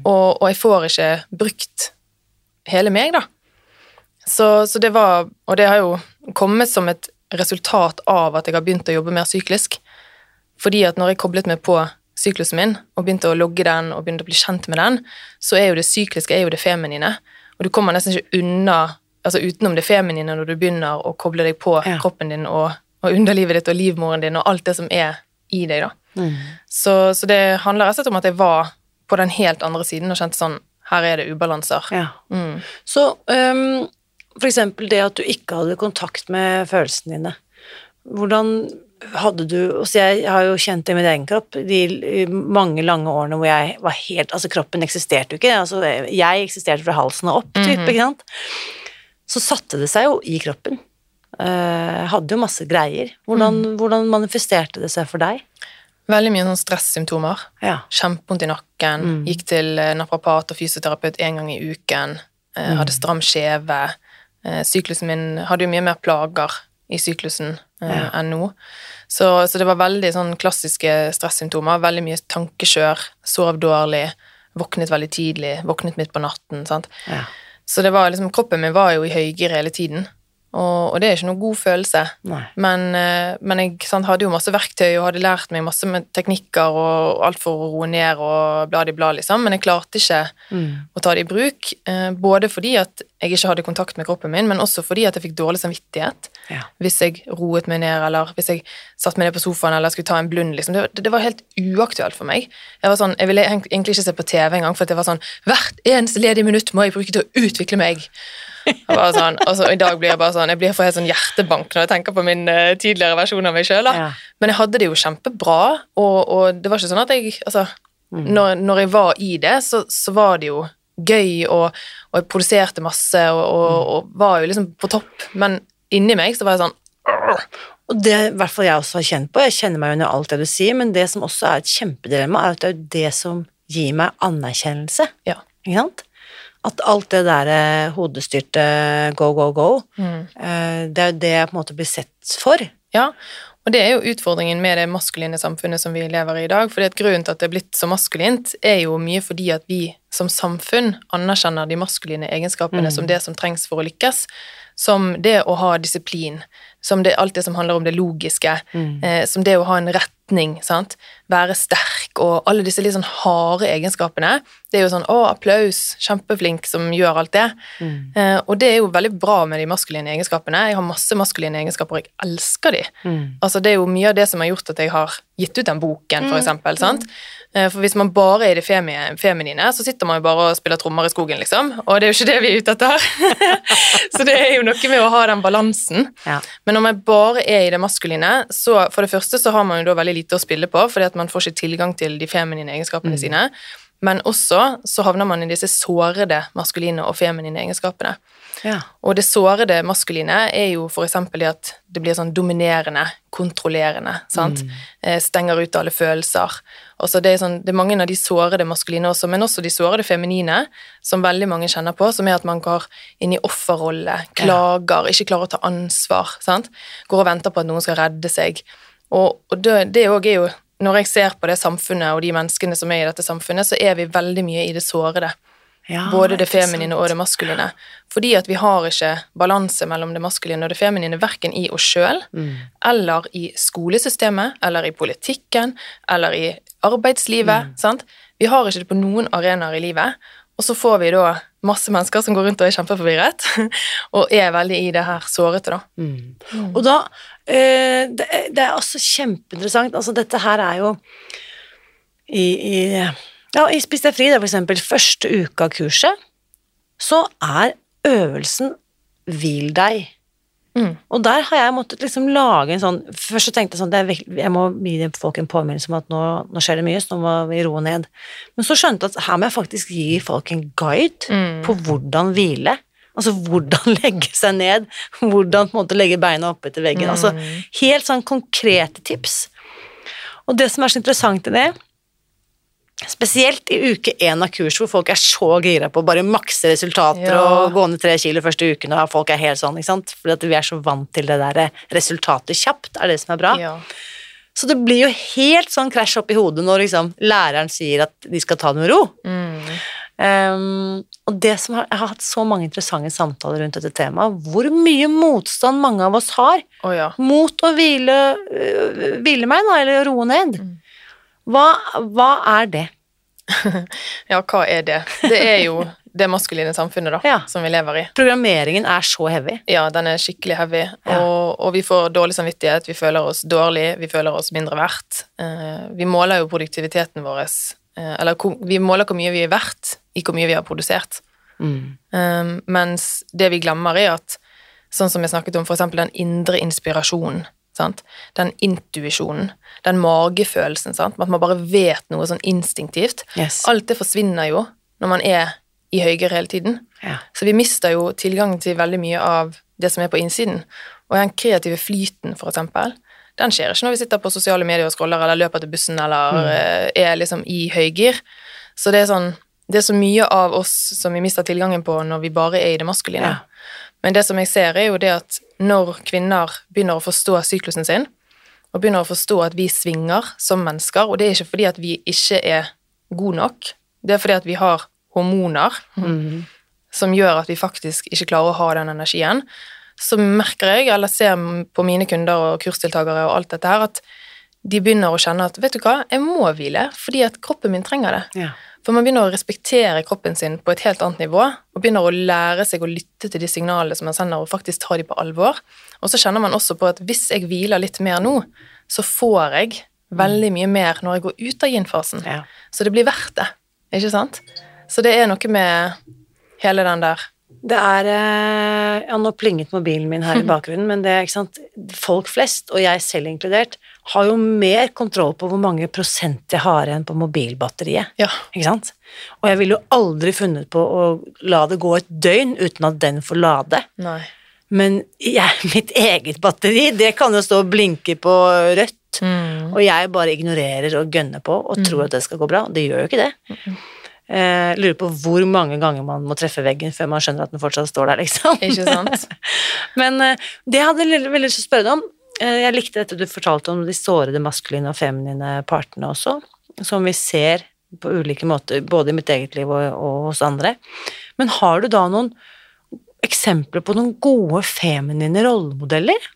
og, og jeg får ikke brukt hele meg, da. Så, så det var Og det har jo kommet som et resultat av at jeg har begynt å jobbe mer syklisk. Fordi at når jeg koblet meg på syklusen min og begynte å logge den og begynte å bli kjent med den, så er jo det sykliske er jo det feminine. Og du kommer nesten ikke unna altså utenom det feminine når du begynner å koble deg på Ja. kroppen din og, og underlivet ditt og livmoren din og alt det som er i deg. da. Så, så det handler rett og slett om at jeg var på den helt andre siden og kjente sånn Her er det ubalanser. Ja. Mm. Så um, for eksempel det at du ikke hadde kontakt med følelsene dine. Hvordan hadde du altså Jeg har jo kjent det i min egen kropp de mange lange årene hvor jeg var helt Altså, kroppen eksisterte jo ikke. Altså, jeg eksisterte fra halsen og opp, type, ikke sant. Så satte det seg jo i kroppen. Uh, hadde jo masse greier. Hvordan, hvordan manifesterte det seg for deg? Veldig mye sånn stressymptomer. Ja. Kjempevondt i nakken. Gikk til eh, naprapat og fysioterapeut én gang i uken. Eh, Hadde stram skjeve. Eh, Syklusen min hadde jo mye mer plager i syklusen eh, Ja. enn nå. Så, så det var veldig sånn klassiske stressymptomer. Veldig mye tankekjør. Sov dårlig. Våknet veldig tidlig. Våknet midt på natten. sant? ja. Så det var liksom, kroppen min var jo i høygir hele tiden. Og, og det er ikke noen god følelse. Men, eh, men jeg sant, hadde jo masse verktøy og hadde lært meg masse med teknikker og alt for å roe ned og blad i blad, liksom. Men jeg klarte ikke å ta det i bruk. eh, Både fordi at jeg ikke hadde kontakt med kroppen min, men også fordi at jeg fikk dårlig samvittighet Ja. hvis jeg roet meg ned, eller hvis jeg satt meg ned på sofaen eller skulle ta en blund. Liksom. Det, det var helt uaktuelt for meg. Jeg var sånn, jeg ville egentlig ikke se på TV engang, for det var sånn Hvert eneste ledige minutt må jeg bruke til å utvikle meg. Sånn, og så I dag blir jeg bare sånn, jeg blir for helt sånn hjertebank når jeg tenker på min uh, tidligere versjon av meg sjøl. Ja. Men jeg hadde det jo kjempebra, og, og det var ikke sånn at jeg altså, Mm. når, når jeg var i det, så, så var det jo gøy, og, og jeg produserte masse og, Mm. var jo liksom på topp. Men inni meg så var jeg sånn Og det i hvert fall jeg også har kjent på, jeg kjenner meg under alt det du sier, men det som også er et kjempedilemma, er at det er jo det som gir meg anerkjennelse. Ja. Ikke sant? At alt det der eh, hodestyrte go, go, go, Mm. eh, det er jo det jeg på en måte blir sett for. Ja, og det er jo utfordringen med det maskuline samfunnet som vi lever i i dag. fordi at Grunnen til at det er blitt så maskulint, er jo mye fordi at vi som samfunn anerkjenner de maskuline egenskapene som det som trengs for å lykkes. Som det å ha disiplin, som det, alt det som handler om det logiske, eh, som det å ha en retning, sant? være sterk og alle disse litt sånn harde egenskapene. Det er jo sånn 'Å, applaus, kjempeflink som gjør alt det'. Eh, og det er jo veldig bra med de maskuline egenskapene. Jeg har masse maskuline egenskaper, og jeg elsker de. Altså, det er jo mye av det som har gjort at jeg har gitt ut den boken, for eksempel. Sant? Eh, For hvis man bare er i det feminine, så sitter man jo bare og spiller trommer i skogen, liksom. Og det er jo ikke det vi er ute etter. så det er jo noe med å ha den balansen. Ja. Men når man bare er i det maskuline, så for det første så har man jo da veldig lite å spille på, fordi at man får ikke tilgang til de feminine egenskapene sine. Men også så havner man i disse sårede maskuline og feminine egenskapene. Ja. Og det sårede maskuline er jo eksempel det at det blir sånn dominerende, kontrollerende, sant? Eh, Stenger ut alle følelser. Og så det, er sånn, det er mange av de sårede maskuline også, men også de sårede feminine, som veldig mange kjenner på, som er at man går inn i offerrolle, klager, ikke klarer å ta ansvar, sant? Går og venter på at noen skal redde seg. Og, og det, det også er jo, når jeg ser på det samfunnet og de menneskene som er i dette samfunnet, så er vi veldig mye i det sårede. Ja, Både det feminine og det maskuline. Fordi at vi har ikke balanse mellom det maskuline og det feminine verken i oss sjøl, Mm. eller i skolesystemet, eller i politikken, eller i arbeidslivet. Mm. Sant? Vi har ikke det på noen arenaer i livet. Og så får vi da masse mennesker som går rundt og er kjempeforvirret, og er veldig i det her sårete, da. Mm. Og da eh, det, det er altså kjempeinteressant. Altså, dette her er jo i, i Ja, i Spis deg fri, da, for eksempel, første uke av kurset, så er øvelsen hvil deg. Mm. Og der har jeg måttet liksom lage en sånn Først så tenkte jeg sånn det er Jeg må gi folk en påminnelse om at nå, nå skjer det mye, så nå må vi roe ned. Men så skjønte jeg at her må jeg faktisk gi folk en guide Mm. på hvordan hvile. Altså hvordan legge seg ned, hvordan på en måte legge beina opp etter veggen. Altså Mm. helt sånn konkrete tips. Og det som er så interessant i det, spesielt i uke én av kurs, hvor folk er så gira på å bare makse resultater Ja. og gå ned tre kilo første uken, og folk er helt sånn, ikke sant, fordi vi er så vant til det der resultatet kjapt, er det som er bra. Ja. Så det blir jo helt sånn krasj opp i hodet når liksom læreren sier at de skal ta det med ro. Mm. Um, og det som har, jeg har hatt så mange interessante samtaler rundt dette temaet, hvor mye motstand mange av oss har oh, ja. mot å hvile, øh, hvile meg, da, eller roe ned. Mm. Hva, hva er det? Ja, hva er det? Det er jo det maskuline samfunnet, da, Ja. som vi lever i. Programmeringen er så heavy. Ja, den er skikkelig heavy, Ja. og, og vi får dårlig samvittighet, vi føler oss dårlig, vi føler oss mindre verdt. Eh, vi måler jo produktiviteten vår, eh, eller vi måler hvor mye vi er verdt i hvor mye vi har produsert. Eh, mens det vi glemmer er at, sånn som jeg snakket om, eksempel den indre inspirasjonen, sant? den intuisjonen, den magefølelsen, sant? at man bare vet noe sånn instinktivt. Yes. Alt det forsvinner jo når man er i høygir hele tiden. Ja. Så vi mister jo tilgang til veldig mye av det som er på innsiden. Og den kreative flyten, for eksempel, den skjer ikke når vi sitter på sosiale medier og scroller eller løper til bussen eller mm. er liksom i høygir. Så det er sånn Det er så mye av oss som vi mister tilgangen på når vi bare er i det maskuline. Ja. Men det som jeg ser, er jo det at når kvinner begynner å forstå syklusen sin, og begynner å forstå at vi svinger som mennesker, og det er ikke fordi at vi ikke er gode nok, det er fordi at vi har hormoner som gjør at vi faktisk ikke klarer å ha den energien, så merker jeg, eller ser på mine kunder og kursdeltakere og alt dette her, at de begynner å kjenne at vet du hva, jeg må hvile fordi at kroppen min trenger det. Ja. For man begynner å respektere kroppen sin på et helt annet nivå, og begynner å lære seg å lytte til de signalene som man sender, og faktisk ta de på alvor. Og så kjenner man også på at hvis jeg hviler litt mer nå, så får jeg veldig mye mer når jeg går ut av yin-fasen. Ja. Så det blir verdt det, ikke sant? Så det er noe med hele den der Det er eh, Ja, nå plinget mobilen min her i bakgrunnen, men det er ikke sant Folk flest, og jeg selv inkludert, har jo mer kontroll på hvor mange prosent jeg har igjen på mobilbatteriet. Ja. Ikke sant? Og jeg ville jo aldri funnet på å la det gå et døgn uten at den får lade. Nei. Men jeg, mitt eget batteri, det kan jo stå og blinke på rødt, Mm. og jeg bare ignorerer og gønner på og tror at det skal gå bra. Det gjør jo ikke det. Eh, lurer på hvor mange ganger man må treffe veggen før man skjønner at den fortsatt står der, liksom. Ikke sant? Men eh, det jeg hadde veldig veldig lyst til å spørre deg om. Eh, jeg likte dette du fortalte om de sårede maskuline og feminine partene også, som vi ser på ulike måter, både i mitt eget liv og, og hos andre. Men har du da noen eksempler på noen gode feminine rollemodeller?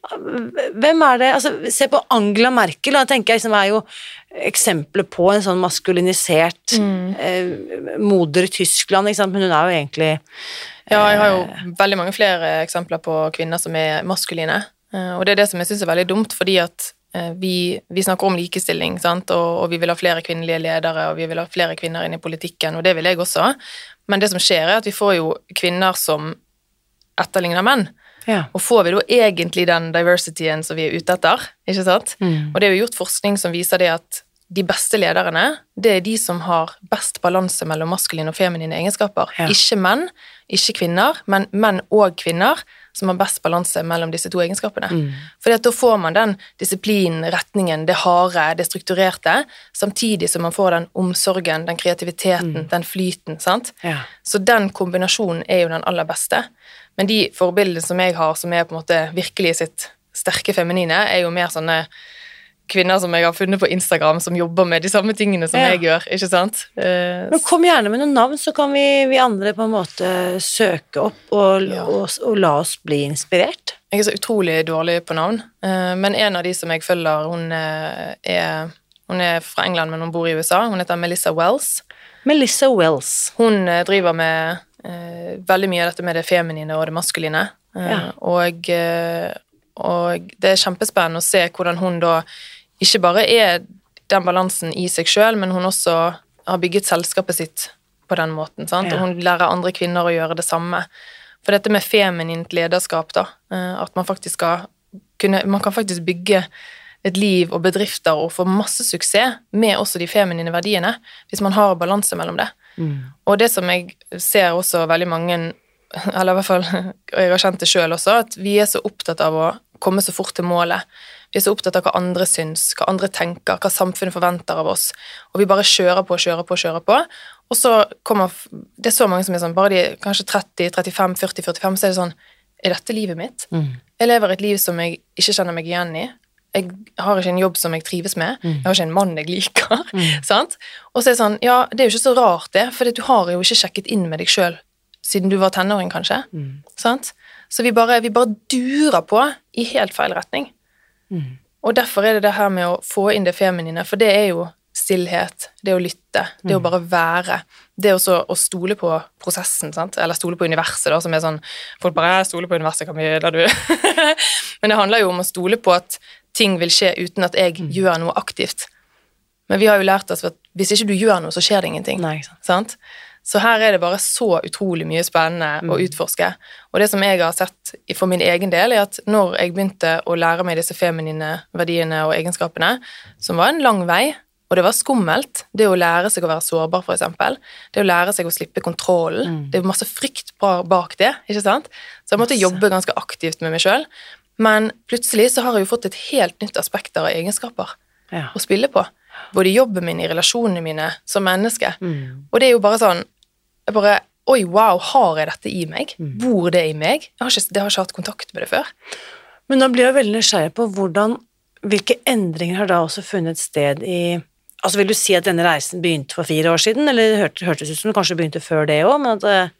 Hvem er det Altså, se på Angela Merkel, da tenker jeg liksom er jo eksempler på en sånn maskulinisert eh, moder Tyskland, ikke sant, men hun er jo egentlig Ja, jeg har jo veldig mange flere eksempler på kvinner som er maskuline. Eh, Og det er det som jeg syns er veldig dumt, fordi at eh, vi, vi snakker om likestilling, sant? Og, og vi vil ha flere kvinnelige ledere, og vi vil ha flere kvinner inn i politikken, og det vil jeg også. Men det som skjer, er at vi får jo kvinner som etterligner menn. Ja. Og får vi da egentlig den diversityen som vi er ute etter? ikke sant? Mm. Og det er jo gjort forskning som viser det at de beste lederne, det er de som har best balanse mellom maskuline og feminine egenskaper. Ja. Ikke menn, ikke kvinner, men menn og kvinner som har best balanse mellom disse to egenskapene. Mm. Fordi da får man den disiplinen, retningen, det harde, det strukturerte, samtidig som man får den omsorgen, den kreativiteten, den flyten, sant? Ja. Så den kombinasjonen er jo den aller beste. Men de forbildene som jeg har, som er på en måte virkelig sitt sterke feminine, er jo mer sånne kvinner som jeg har funnet på Instagram, som jobber med de samme tingene som Ja. jeg gjør, ikke sant? Eh, Men kom gjerne med noen navn, så kan vi, vi andre på en måte søke opp og, Ja. og, og la oss bli inspirert. Jeg er så utrolig dårlig på navn, eh, men en av de som jeg følger, hun eh, er, hun er fra England, men hun bor i USA. Hun heter Melissa Wells. Melissa Wells. Hun eh, driver med veldig mye av dette med det feminine og det maskuline. Eh, Ja. og, eh, og det er kjempespennende å se hvordan hun da ikke bare er den balansen i seg sjøl, men hun også har bygget selskapet sitt på den måten, sant? Ja. og hun lærer andre kvinner å gjøre det samme. For dette med feminint lederskap, da, eh, at man faktisk skal kunne Man kan faktisk bygge et liv og bedrifter og få masse suksess med også de feminine verdiene, hvis man har balanse mellom det. Og det som jeg ser også veldig mange eller i hvert fall, jeg har kjent det sjøl også, at vi er så opptatt av å komme så fort til målet. Vi er så opptatt av hva andre syns, hva andre tenker, hva samfunnet forventer av oss. Og vi bare kjører på, kjører på, kjører på. Og så kommer Det er så mange som er sånn, bare de kanskje 30, 35, 40, 45, så er det sånn Er dette livet mitt? Jeg lever et liv som jeg ikke kjenner meg igjen i. Jeg har ikke en jobb som jeg trives med. Jeg har ikke en mann jeg liker. sant? Og så er det sånn Ja, det er jo ikke så rart, det, for du har jo ikke sjekket inn med deg sjøl siden du var tenåring, kanskje. Sant? Så vi bare, vi bare durer på i helt feil retning. Og derfor er det det her med å få inn det feminine, for det er jo stillhet, det å lytte, det å bare være. Det også å stole på prosessen, sant? eller stole på universet, da, som er sånn Folk bare 'Stole på universet, kan vi la du Men det handler jo om å stole på at ting vil skje uten at jeg gjør noe aktivt. Men vi har jo lært oss at hvis ikke du gjør noe, så skjer det ingenting. Nei, sant. Så her er det bare så utrolig mye spennende å utforske. Og det som jeg har sett for min egen del, er at når jeg begynte å lære meg disse feminine verdiene og egenskapene, som var en lang vei, og det var skummelt, det å lære seg å være sårbar, eksempel, det å lære seg å slippe kontrollen, det er masse frykt bak det, ikke sant? Så jeg måtte jobbe ganske aktivt med meg sjøl. Men plutselig så har jeg jo fått et helt nytt aspekter av egenskaper Ja. å spille på. Både i jobben min, i relasjonene mine, som menneske. Mm. Og det er jo bare sånn jeg bare, Oi, wow, har jeg dette i meg? Mm. Bor det i meg? Jeg har ikke, jeg har ikke hatt kontakt med det før. Men da blir jeg veldig nysgjerrig på hvordan, hvilke endringer har da også funnet sted i Altså Vil du si at denne reisen begynte for fire år siden, eller det hørte, hørtes ut som den kanskje begynte før det òg, men at eh,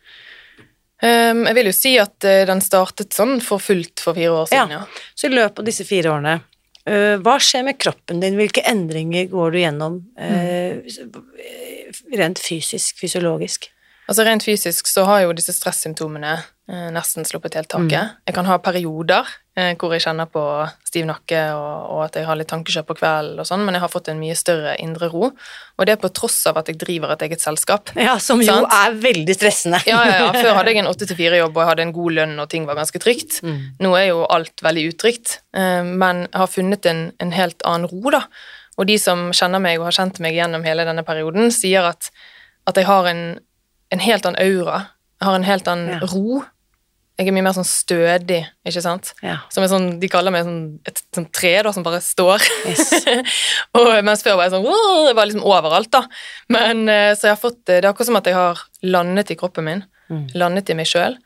Um, jeg vil jo si at uh, den startet sånn for fullt for fire år siden, ja. Så i løpet av disse fire årene, uh, hva skjer med kroppen din? Hvilke endringer går du gjennom øh, rent fysisk, fysiologisk? Altså Rent fysisk så har jo disse stressymptomene nesten sluppet helt taket. Jeg kan ha perioder hvor jeg kjenner på stiv nakke og, og at jeg har litt tankekjør på kvelden, og sånn, men jeg har fått en mye større indre ro. Og det er på tross av at jeg driver et eget selskap. Ja, Som jo Sant? er veldig stressende. Ja, ja, ja. Før hadde jeg en 8-4-jobb, og jeg hadde en god lønn, og ting var ganske trygt. Nå er jo alt veldig utrygt, eh, men jeg har funnet en, en helt annen ro, da. Og de som kjenner meg og har kjent meg gjennom hele denne perioden, sier at, at jeg har en, en helt annen aura. Jeg har en helt annen Ja. ro. Jeg er mye mer sånn stødig, ikke sant? Ja. Som er sånn, De kaller meg sånn, et sånn tre da, som bare står. Yes. og mens før var jeg sånn Jeg var liksom overalt, da. Men eh, så jeg har fått Det er akkurat som at jeg har landet i kroppen min. Mm. Landet i meg sjøl.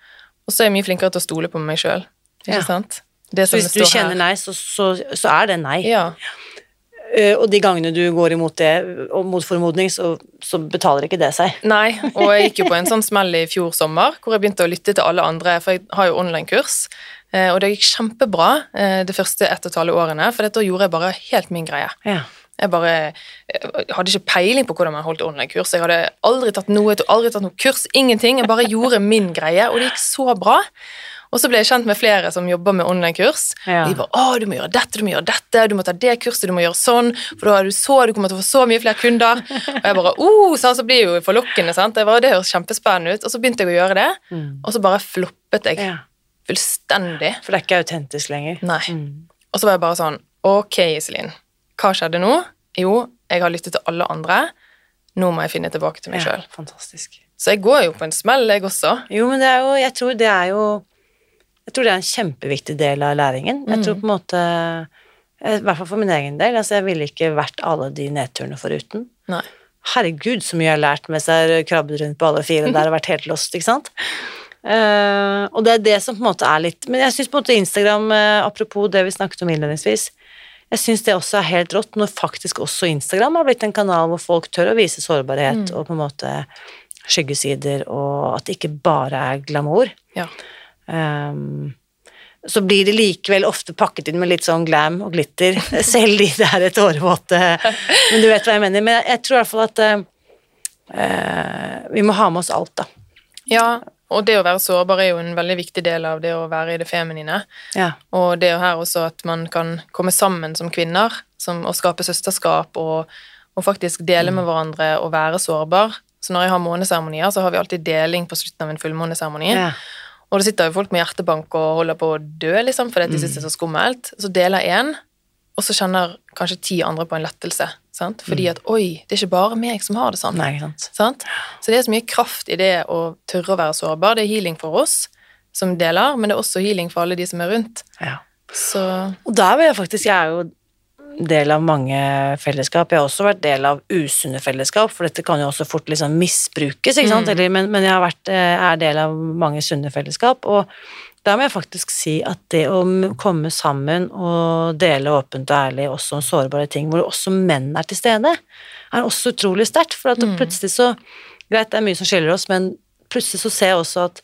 Og så er jeg mye flinkere til å stole på meg sjøl. Ikke Ja. sant? Hvis du står kjenner her. nei, så, så, så er det nei. Ja. Øh, og de gangene du går imot det, og mot formodning, så, så betaler ikke det seg. Nei, og jeg gikk jo på en sånn smell i fjor sommer, hvor jeg begynte å lytte til alle andre, for jeg har jo online-kurs. eh, Og det gikk kjempebra eh, de første ett og et halvt årene, for da gjorde jeg bare helt min greie. Ja. Jeg bare jeg hadde ikke peiling på hvordan man holdt online-kurs. Jeg hadde aldri tatt noe, aldri tatt noe kurs, ingenting. Jeg bare gjorde min greie, og det gikk så bra. Og så ble jeg kjent med flere som jobber med online-kurs. Ja. De bare 'Å, du må gjøre dette, du må gjøre dette, du må ta det kurset, du må gjøre sånn', for da er du så, du kommer til å få så mye flere kunder. Og jeg bare 'Oh', så, så blir det jo forlokkende, sant. Det, var, det høres kjempespennende ut. Og så begynte jeg å gjøre det, og så bare floppet jeg Mm. ja. fullstendig. For det er ikke autentisk lenger. Nei. Mm. Og så var jeg bare sånn Ok, Iselin. Hva skjedde nå? Jo, jeg har lyttet til alle andre. Nå må jeg finne tilbake til meg Ja, sjøl. Så jeg går jo på en smell, jeg også. Jo, men det jo Jeg tror det er jo Jeg tror det er en kjempeviktig del av læringen. Jeg tror på en måte I hvert fall for min egen del. Altså, jeg ville ikke vært alle de nedturene foruten. Nei. Herregud, så mye jeg har lært mens jeg har krabbet rundt på alle fire der og vært helt lost, ikke sant? Uh, og det er det som på en måte er litt Men jeg syns på en måte Instagram, uh, apropos det vi snakket om innledningsvis, jeg syns det også er helt rått når faktisk også Instagram har blitt en kanal hvor folk tør å vise sårbarhet og på en måte skyggesider, og at det ikke bare er glamour. Ja. Um, så blir det likevel ofte pakket inn med litt sånn glam og glitter, selv de det er et årevåte Men du vet hva jeg mener. Men jeg, tror i hvert fall at eh, vi må ha med oss alt, da. ja, og det å være sårbar er jo en veldig viktig del av det å være i det feminine. Ja. Og det er jo her også at man kan komme sammen som kvinner som, og skape søsterskap og, og faktisk dele med hverandre og være sårbar. Så når jeg har måneseremonier, så har vi alltid deling på slutten av en fullmåneseremoni. Ja. Og det sitter jo folk med hjertebank og holder på å dø, liksom, fordi de syns det er så skummelt. Så deler én, og så kjenner kanskje ti andre på en lettelse. Sant? Fordi at oi, det er ikke bare meg som har det sånn. Nei, sant. Sant? Så det er så mye kraft i det å tørre å være sårbar. Det er healing for oss som deler, men det er også healing for alle de som er rundt. Ja. Så Og der vil jeg faktisk Jeg er jo del av mange fellesskap. Jeg har også vært del av usunne fellesskap, for dette kan jo også fort liksom misbrukes, ikke sant. Eller, men, men jeg har vært, eh, er del av mange sunne fellesskap, og da må jeg faktisk si at det å komme sammen og dele åpent og ærlig også om sårbare ting, hvor også menn er til stede, er også utrolig sterkt. For at plutselig så Greit, det er mye som skiller oss, men plutselig så ser jeg også at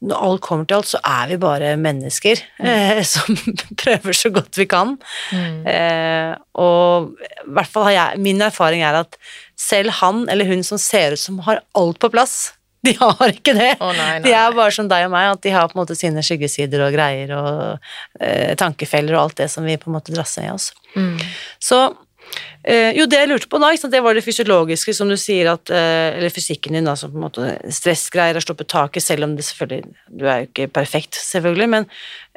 når alt kommer til alt, så er vi bare mennesker eh, som prøver så godt vi kan. Eh, og i hvert fall har jeg Min erfaring er at selv han eller hun som ser ut som har alt på plass, de har ikke det. Oh, nei, nei, de er bare som deg og meg, at de har på en måte sine skyggesider og greier og eh, tankefeller og alt det som vi på en måte drasser i oss. mm. Så eh, jo, det jeg lurte på da, det var det fysiologiske, som du sier at eh, Eller fysikken din, da, som på en måte stressgreier har stoppet taket, selv om det selvfølgelig Du er jo ikke perfekt, selvfølgelig, men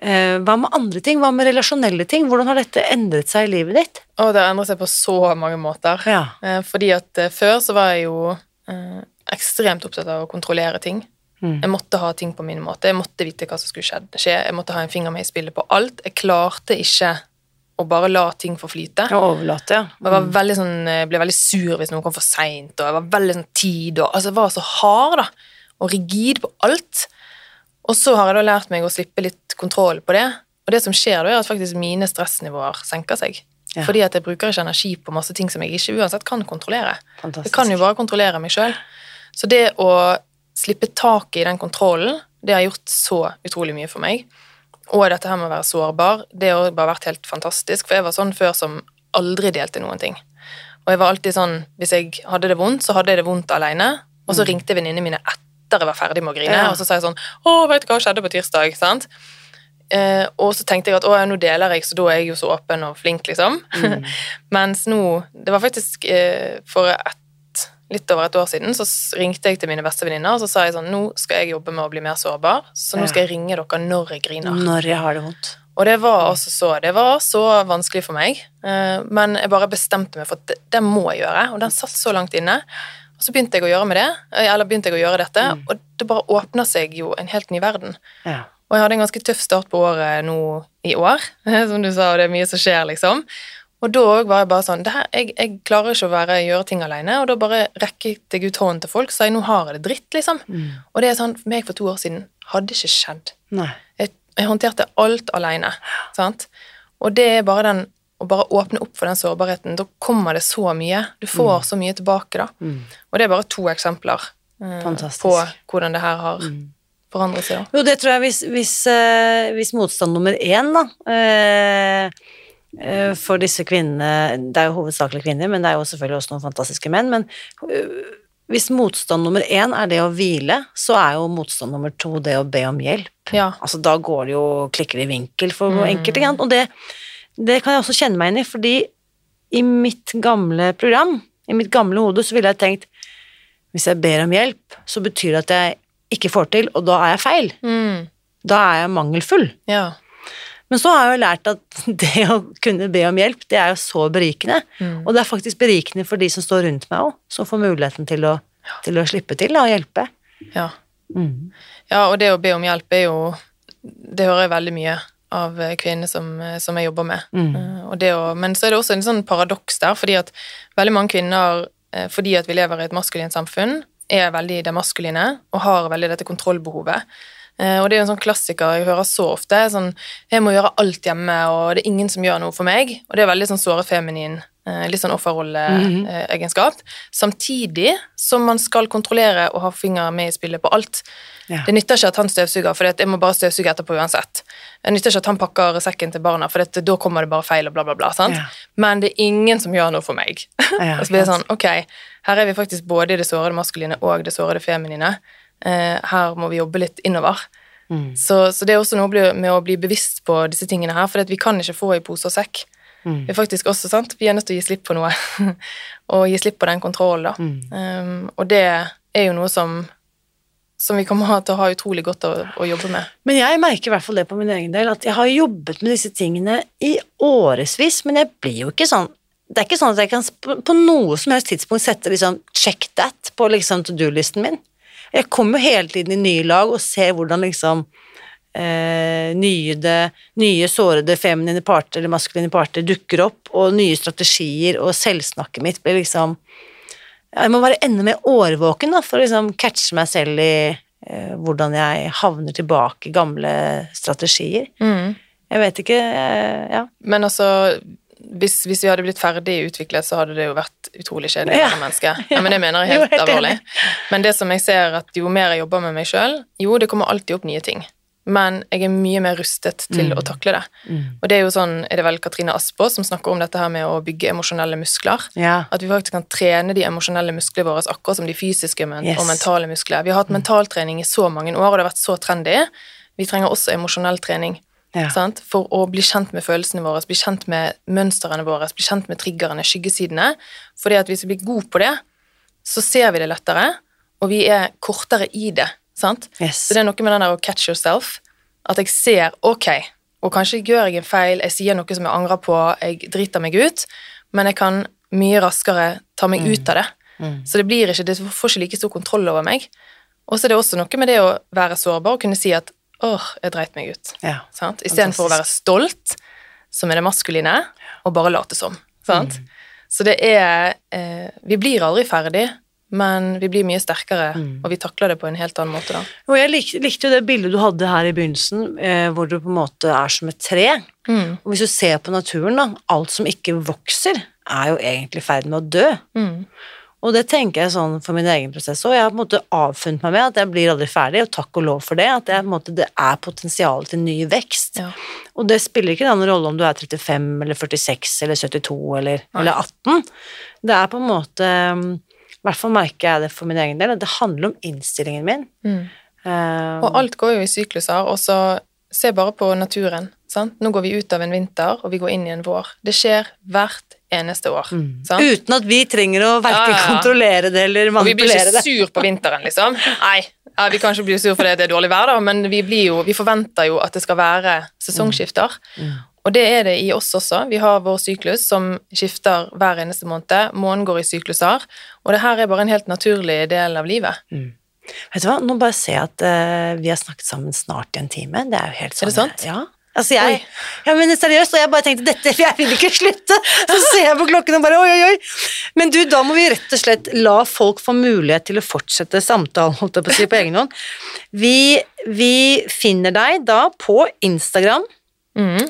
eh, hva med andre ting? Hva med relasjonelle ting? Hvordan har dette endret seg i livet ditt? Å, det har endret seg på så mange måter. Ja. Eh, fordi at eh, før så var jeg jo eh, ekstremt opptatt av å kontrollere ting. Mm. Jeg måtte ha ting på min måte. Jeg måtte vite hva som skulle skje. Jeg måtte ha en finger med i spillet på alt. Jeg klarte ikke å bare la ting få flyte. Å overlate, ja. Og jeg var veldig sånn, ble veldig sur hvis noen kom for seint, og jeg var veldig sånn tid og Altså, jeg var så hard, da, og rigid på alt. Og så har jeg da lært meg å slippe litt kontroll på det. Og det som skjer da, er at faktisk mine stressnivåer senker seg. Ja. Fordi at jeg bruker ikke energi på masse ting som jeg ikke uansett kan kontrollere. Fantastisk. Jeg kan jo bare kontrollere meg sjøl. Så det å slippe taket i den kontrollen, det har gjort så utrolig mye for meg. Og dette her med å være sårbar, det har bare vært helt fantastisk. For jeg var sånn før som aldri delte noen ting. Og jeg var alltid sånn, hvis jeg hadde det vondt, så hadde jeg det vondt alene. Og så ringte venninnene mine etter jeg var ferdig med å grine, Ja. og så sa jeg sånn 'Å, vet du hva skjedde på tirsdag?' sant? Eh, og så tenkte jeg at å, nå deler jeg, så da er jeg jo så åpen og flink, liksom. Mens nå Det var faktisk eh, for et, litt over et år siden så ringte jeg til mine beste venninner og så sa jeg sånn Nå skal jeg jobbe med å bli mer sårbar, så nå skal jeg ringe dere når jeg griner. Når jeg har det vondt. Og det var altså så Det var så vanskelig for meg, eh, men jeg bare bestemte meg for at det, må jeg gjøre, og den satt så langt inne. Og så begynte jeg å gjøre med det, eh, eller begynte jeg å gjøre dette, og det bare åpna seg jo en helt ny verden. Ja. Og jeg hadde en ganske tøff start på året nå i år, som du sa, og det er mye som skjer, liksom. Og da òg var jeg bare sånn det her, jeg, jeg klarer ikke å være, gjøre ting alene, og da bare rekket jeg ut hånden til folk og sa jeg, nå har jeg det dritt, liksom. Og det er sånn, for meg for to år siden hadde ikke skjedd. Jeg, jeg håndterte alt alene, sant? Og det er bare den å bare åpne opp for den sårbarheten, da kommer det så mye. Du får så mye tilbake, da. Og det er bare to eksempler eh, på hvordan det her har forandret seg. da. Jo, det tror jeg hvis, hvis, eh, hvis motstand nummer én, da eh, for disse kvinnene Det er jo hovedsakelig kvinner, men det er jo selvfølgelig også noen fantastiske menn. Men eh, hvis motstand nummer én er det å hvile, så er jo motstand nummer to det å be om hjelp. Ja. Altså, da går det jo klikker i vinkel for Mm. enkelte. Og det, det kan jeg også kjenne meg inn i, fordi i mitt gamle program, i mitt gamle hode, så ville jeg tenkt hvis jeg ber om hjelp, så betyr det at jeg ikke får til, og da er jeg feil. Mm. Da er jeg mangelfull. Ja. Men så har jeg jo lært at det å kunne be om hjelp, det er jo så berikende. Mm. Og det er faktisk berikende for de som står rundt meg òg, som får muligheten til å, til å slippe til og hjelpe. Ja. Mm. ja, og det å be om hjelp er jo Det hører jeg veldig mye av kvinner som, som jeg jobber med. Mm. Eh, Og det å, men så er det også en sånn paradoks der, fordi at veldig mange kvinner, eh, fordi at vi lever i et maskulint samfunn, er veldig det maskuline og har veldig dette kontrollbehovet. Eh, Og det er jo en sånn klassiker jeg hører så ofte. sånn, 'Jeg må gjøre alt hjemme, og det er ingen som gjør noe for meg.' Og det er veldig sånn såre feminin, eh, litt sånn offerrolleegenskap. Samtidig som man skal kontrollere og ha finger med i spillet på alt. Ja. Det nytter ikke at han støvsuger, for jeg må bare støvsuge etterpå uansett. Det nytter ikke at han pakker sekken til barna, for da kommer det bare feil og bla, bla, bla. sant? Ja. Men det er ingen som gjør noe for meg. Ja, og så blir det sånn, ok, her er vi faktisk både i det sårede maskuline og det sårede feminine. Eh, her må vi jobbe litt innover. Mm. Så, så det er også noe med å bli bevisst på disse tingene her, for vi kan ikke få i pose og sekk. Mm. Vi er faktisk også, sant, vi er nødt til å gi slipp på noe. og gi slipp på den kontrollen, da. Mm. Um, og det er jo noe som som vi kommer til å ha utrolig godt å, å jobbe med. Men jeg merker i hvert fall det på min egen del, at jeg har jobbet med disse tingene i årevis, men jeg blir jo ikke sånn Det er ikke sånn at jeg kan på, på noe som helst tidspunkt sette liksom check that på liksom to do-listen min. Jeg kommer jo hele tiden i nye lag og ser hvordan liksom eh, nye, de, nye sårede feminine parter eller maskuline parter dukker opp, og nye strategier, og selvsnakket mitt blir liksom Jeg må være enda mer årvåken da, for å liksom catche meg selv i eh, hvordan jeg havner tilbake i gamle strategier. Jeg vet ikke eh, Ja. Men altså, hvis, hvis vi hadde blitt ferdig utviklet, så hadde det jo vært utrolig kjedelig for Ja. være menneske. Ja, men det mener jeg Jo, helt, helt alvorlig. Men det som jeg ser at jo mer jeg jobber med meg sjøl, jo, det kommer alltid opp nye ting. Men jeg er mye mer rustet til Mm. å takle det. Og det er jo sånn, er det vel Katrine Aspaas som snakker om dette her med å bygge emosjonelle muskler. Ja. At vi faktisk kan trene de emosjonelle musklene våre akkurat som de fysiske men Yes. og mentale muskler. Vi har hatt mentaltrening i så mange år, og det har vært så trendy. Vi trenger også emosjonell trening. Ja. Sant? For å bli kjent med følelsene våre, bli kjent med mønstrene våre, bli kjent med triggerne, skyggesidene. Fordi at hvis vi blir gode på det, så ser vi det lettere, og vi er kortere i det. Sant? Yes. Så det er noe med den der å catch yourself. At jeg ser ok, og kanskje gjør jeg en feil, jeg sier noe som jeg angrer på, jeg driter meg ut, men jeg kan mye raskere ta meg ut av det. Så det blir ikke, det får ikke like stor kontroll over meg. Og så er det også noe med det å være sårbar og kunne si at åh, jeg dreit meg ut. Ja. Sant? Istedenfor å være stolt, som er det maskuline, og bare late som. Sant? Så det er eh, Vi blir aldri ferdig, men vi blir mye sterkere, og vi takler det på en helt annen måte da. Og jeg lik, likte jo det bildet du hadde her i begynnelsen, eh, hvor du på en måte er som et tre. Mm. Og hvis du ser på naturen, da, alt som ikke vokser, er jo egentlig i ferd med å dø. Mm. Og det tenker jeg sånn for min egen prosess òg. Jeg har på en måte avfunnet meg med at jeg blir aldri ferdig, og takk og lov for det. At jeg, måte, det er potensial til ny vekst. Ja. Og det spiller ikke noen rolle om du er 35 eller 46 eller 72 eller, eller 18. Det er på en måte I hvert fall merker jeg det for min egen del, at det handler om innstillingen min. Mm. Um, Og alt går jo i sykluser, og så se bare på naturen. Sant? Nå går vi ut av en vinter, og vi går inn i en vår. Det skjer hvert eneste år. Sant? Uten at vi trenger å verken Ja, ja, ja. kontrollere det eller Og vi blir ikke det. sur på vinteren, liksom. Nei, ja, vi kan ikke bli sur fordi det er dårlig vær, da, men vi, blir jo, vi forventer jo at det skal være sesongskifter. Og det er det i oss også. Vi har vår syklus som skifter hver eneste måned. Månen går i sykluser, og det her er bare en helt naturlig del av livet. Vet du hva, nå bare ser jeg at uh, vi har snakket sammen snart i en time. Det er jo helt sånn Er det sant? Ja. Altså jeg, Oi. ja, men seriøst, og jeg bare tenkte dette, jeg vil ikke slutte. Så ser jeg på klokken og bare oi, oi, oi. Men du, da må vi rett og slett la folk få mulighet til å fortsette samtalen, holdt jeg på å si, på egen hånd. Vi, vi finner deg da på Instagram, Mm.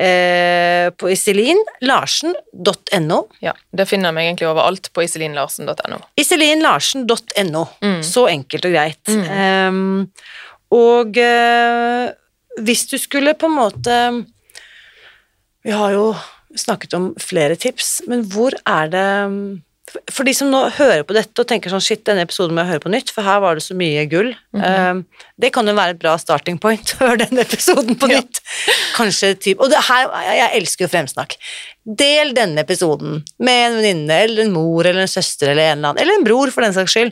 eh, på iselinlarsen.no. Ja, det finner jeg meg egentlig overalt på iselinlarsen.no. Iselinlarsen.no. Mm. Så enkelt og greit. Ehm, og eh, hvis du skulle på en måte Vi har jo snakket om flere tips, men hvor er det For de som nå hører på dette og tenker sånn shit, denne episoden må jeg høre på nytt, for her var det så mye gull. Ehm, det kan jo være et bra starting point. Hør denne episoden på Ja. nytt. Kanskje typ Og her, jeg elsker jo fremsnakk. Del denne episoden med en venninne eller en mor eller en søster eller en eller annen, eller en bror for den saks skyld.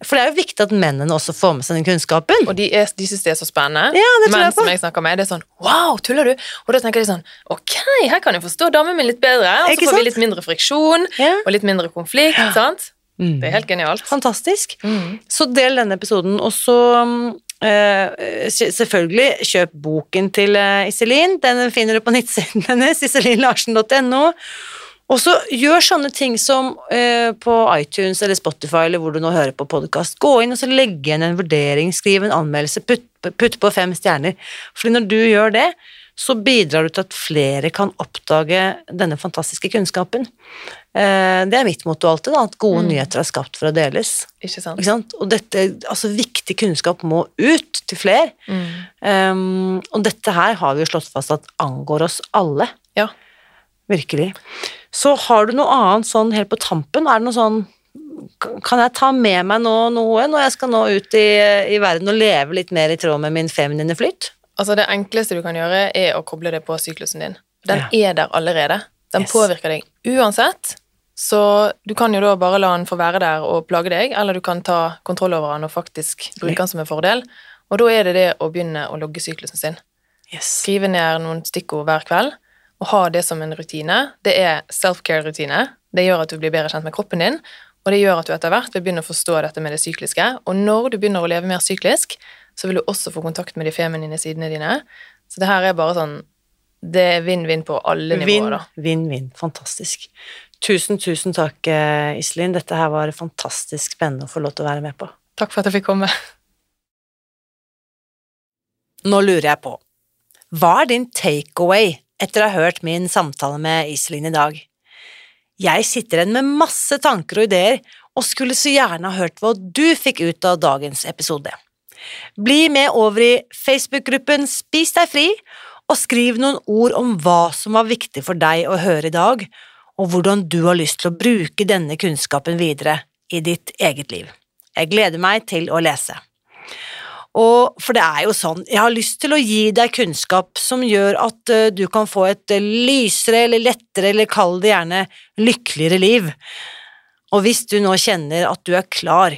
For det er jo viktig at mennene også får med seg den kunnskapen. Og de, er, de syns det er så spennende. Ja, det tror Men jeg på. som jeg snakker med, det er sånn Wow, tuller du? Og da tenker de sånn Ok, her kan jeg forstå damen min litt bedre. Og så får vi litt mindre friksjon Ja. og litt mindre konflikt. sant? Det er helt genialt. Fantastisk. Mm. Så del denne episoden, og så eh, selvfølgelig kjøp boken til eh, Iselin. Den finner du på nettsiden hennes, iselinlarsen.no. Og så gjør sånne ting som eh, på iTunes eller Spotify eller hvor du nå hører på podkast. Gå inn og så legge igjen en vurdering, skriv en anmeldelse, putt, putt på fem stjerner. Fordi når du gjør det, så bidrar du til at flere kan oppdage denne fantastiske kunnskapen. Eh, det er mitt motto alltid, da, at gode nyheter er skapt for å deles. Ikke sant? Ikke sant? Og dette, altså viktig kunnskap må ut til flere. Mm. Um, og dette her har vi jo slått fast at angår oss alle. Ja. Virkelig. Så har du noe annet sånn helt på tampen? Er det noe sånn Kan jeg ta med meg nå noe når jeg skal nå ut i, i verden og leve litt mer i tråd med min feminine flyt? Altså Det enkleste du kan gjøre, er å koble det på syklusen din. Den Ja. er der allerede. Den Yes. påvirker deg uansett, så du kan jo da bare la den få være der og plage deg, eller du kan ta kontroll over den og faktisk bruke den som en fordel. Og da er det det å begynne å logge syklusen sin. Yes. Skrive ned noen stikkord hver kveld, og ha det som en rutine. Det er self-care-rutine. Det gjør at du blir bedre kjent med kroppen din, og det gjør at du etter hvert vil begynne å forstå dette med det sykliske. Og når du begynner å leve mer syklisk, så vil du også få kontakt med de feminine sidene dine. Så det her er bare sånn Det er vinn-vinn på alle nivåer, da. vinn, vinn. Fantastisk. Tusen, tusen takk, eh, Iselin. Dette her var fantastisk spennende å få lov til å være med på. Takk for at jeg fikk komme. Nå lurer jeg på, hva er din takeaway etter å ha hørt min samtale med Iselin i dag? Jeg sitter igjen med masse tanker og ideer, og skulle så gjerne ha hørt hva du fikk ut av dagens episode. Bli med over i Facebook-gruppen Spis deg fri, og skriv noen ord om hva som var viktig for deg å høre i dag, og hvordan du har lyst til å bruke denne kunnskapen videre i ditt eget liv. Jeg gleder meg til å lese. Og for det er jo sånn, jeg har lyst til å gi deg kunnskap som gjør at eh, du kan få et eh, lysere eller lettere, eller kall det gjerne lykkeligere liv. Og hvis du nå kjenner at du er klar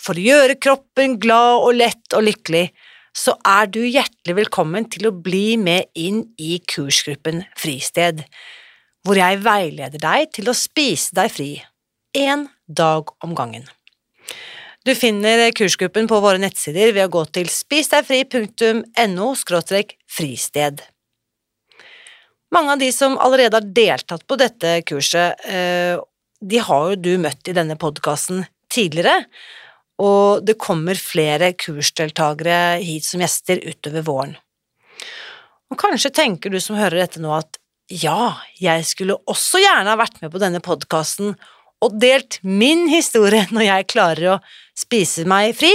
for å gjøre kroppen glad og lett og lykkelig, så er du hjertelig velkommen til å bli med inn i kursgruppen Fristed, hvor jeg veileder deg til å spise deg fri, én dag om gangen. Du finner kursgruppen på våre nettsider ved å gå til spisdegfri.no fristed. Mange av de som allerede har deltatt på dette kurset, eh, de har jo du møtt i denne podkasten tidligere, og det kommer flere kursdeltakere hit som gjester utover våren. Og kanskje tenker du som hører dette nå at ja, jeg skulle også gjerne ha vært med på denne podkasten og delt min historie når jeg klarer å spise meg fri,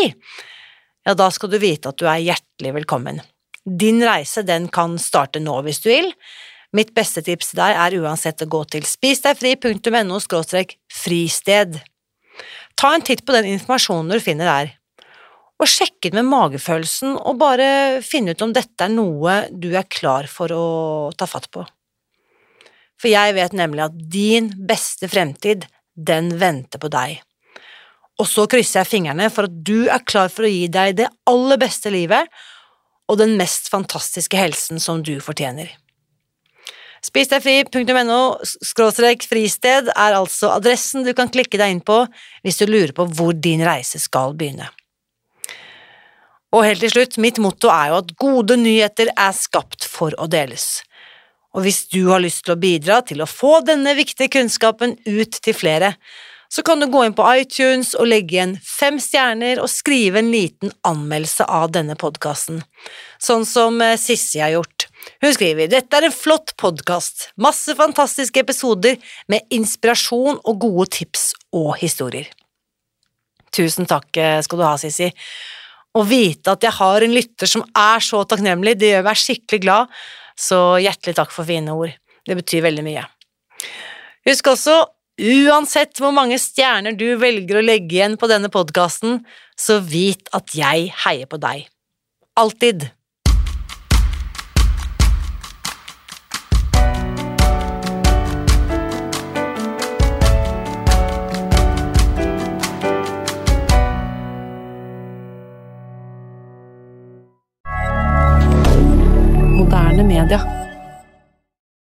ja, da skal du vite at du er hjertelig velkommen. Din reise, den kan starte nå hvis du vil. Mitt beste tips til deg er uansett å gå til spisdegfri.no fristed. Ta en titt på den informasjonen du finner der, og sjekk ut med magefølelsen og bare finne ut om dette er noe du er klar for å ta fatt på. For jeg vet nemlig at din beste fremtid, den venter på deg. Og så krysser jeg fingrene for at du er klar for å gi deg det aller beste livet og den mest fantastiske helsen som du fortjener. Spisdegfri.no fristed er altså adressen du kan klikke deg inn på hvis du lurer på hvor din reise skal begynne. Og helt til slutt, mitt motto er jo at gode nyheter er skapt for å deles. Og hvis du har lyst til å bidra til å få denne viktige kunnskapen ut til flere, så kan du gå inn på iTunes og legge igjen fem stjerner og skrive en liten anmeldelse av denne podkasten, sånn som eh, Sissi har gjort. Hun skriver dette er en flott podkast, masse fantastiske episoder med inspirasjon og gode tips og historier. Tusen takk eh, skal du ha, Sissi. Å vite at jeg har en lytter som er så takknemlig, det gjør meg skikkelig glad, så hjertelig takk for fine ord. Det betyr veldig mye. Husk også, uansett hvor mange stjerner du velger å legge igjen på denne podkasten, så vit at jeg heier på deg. Alltid.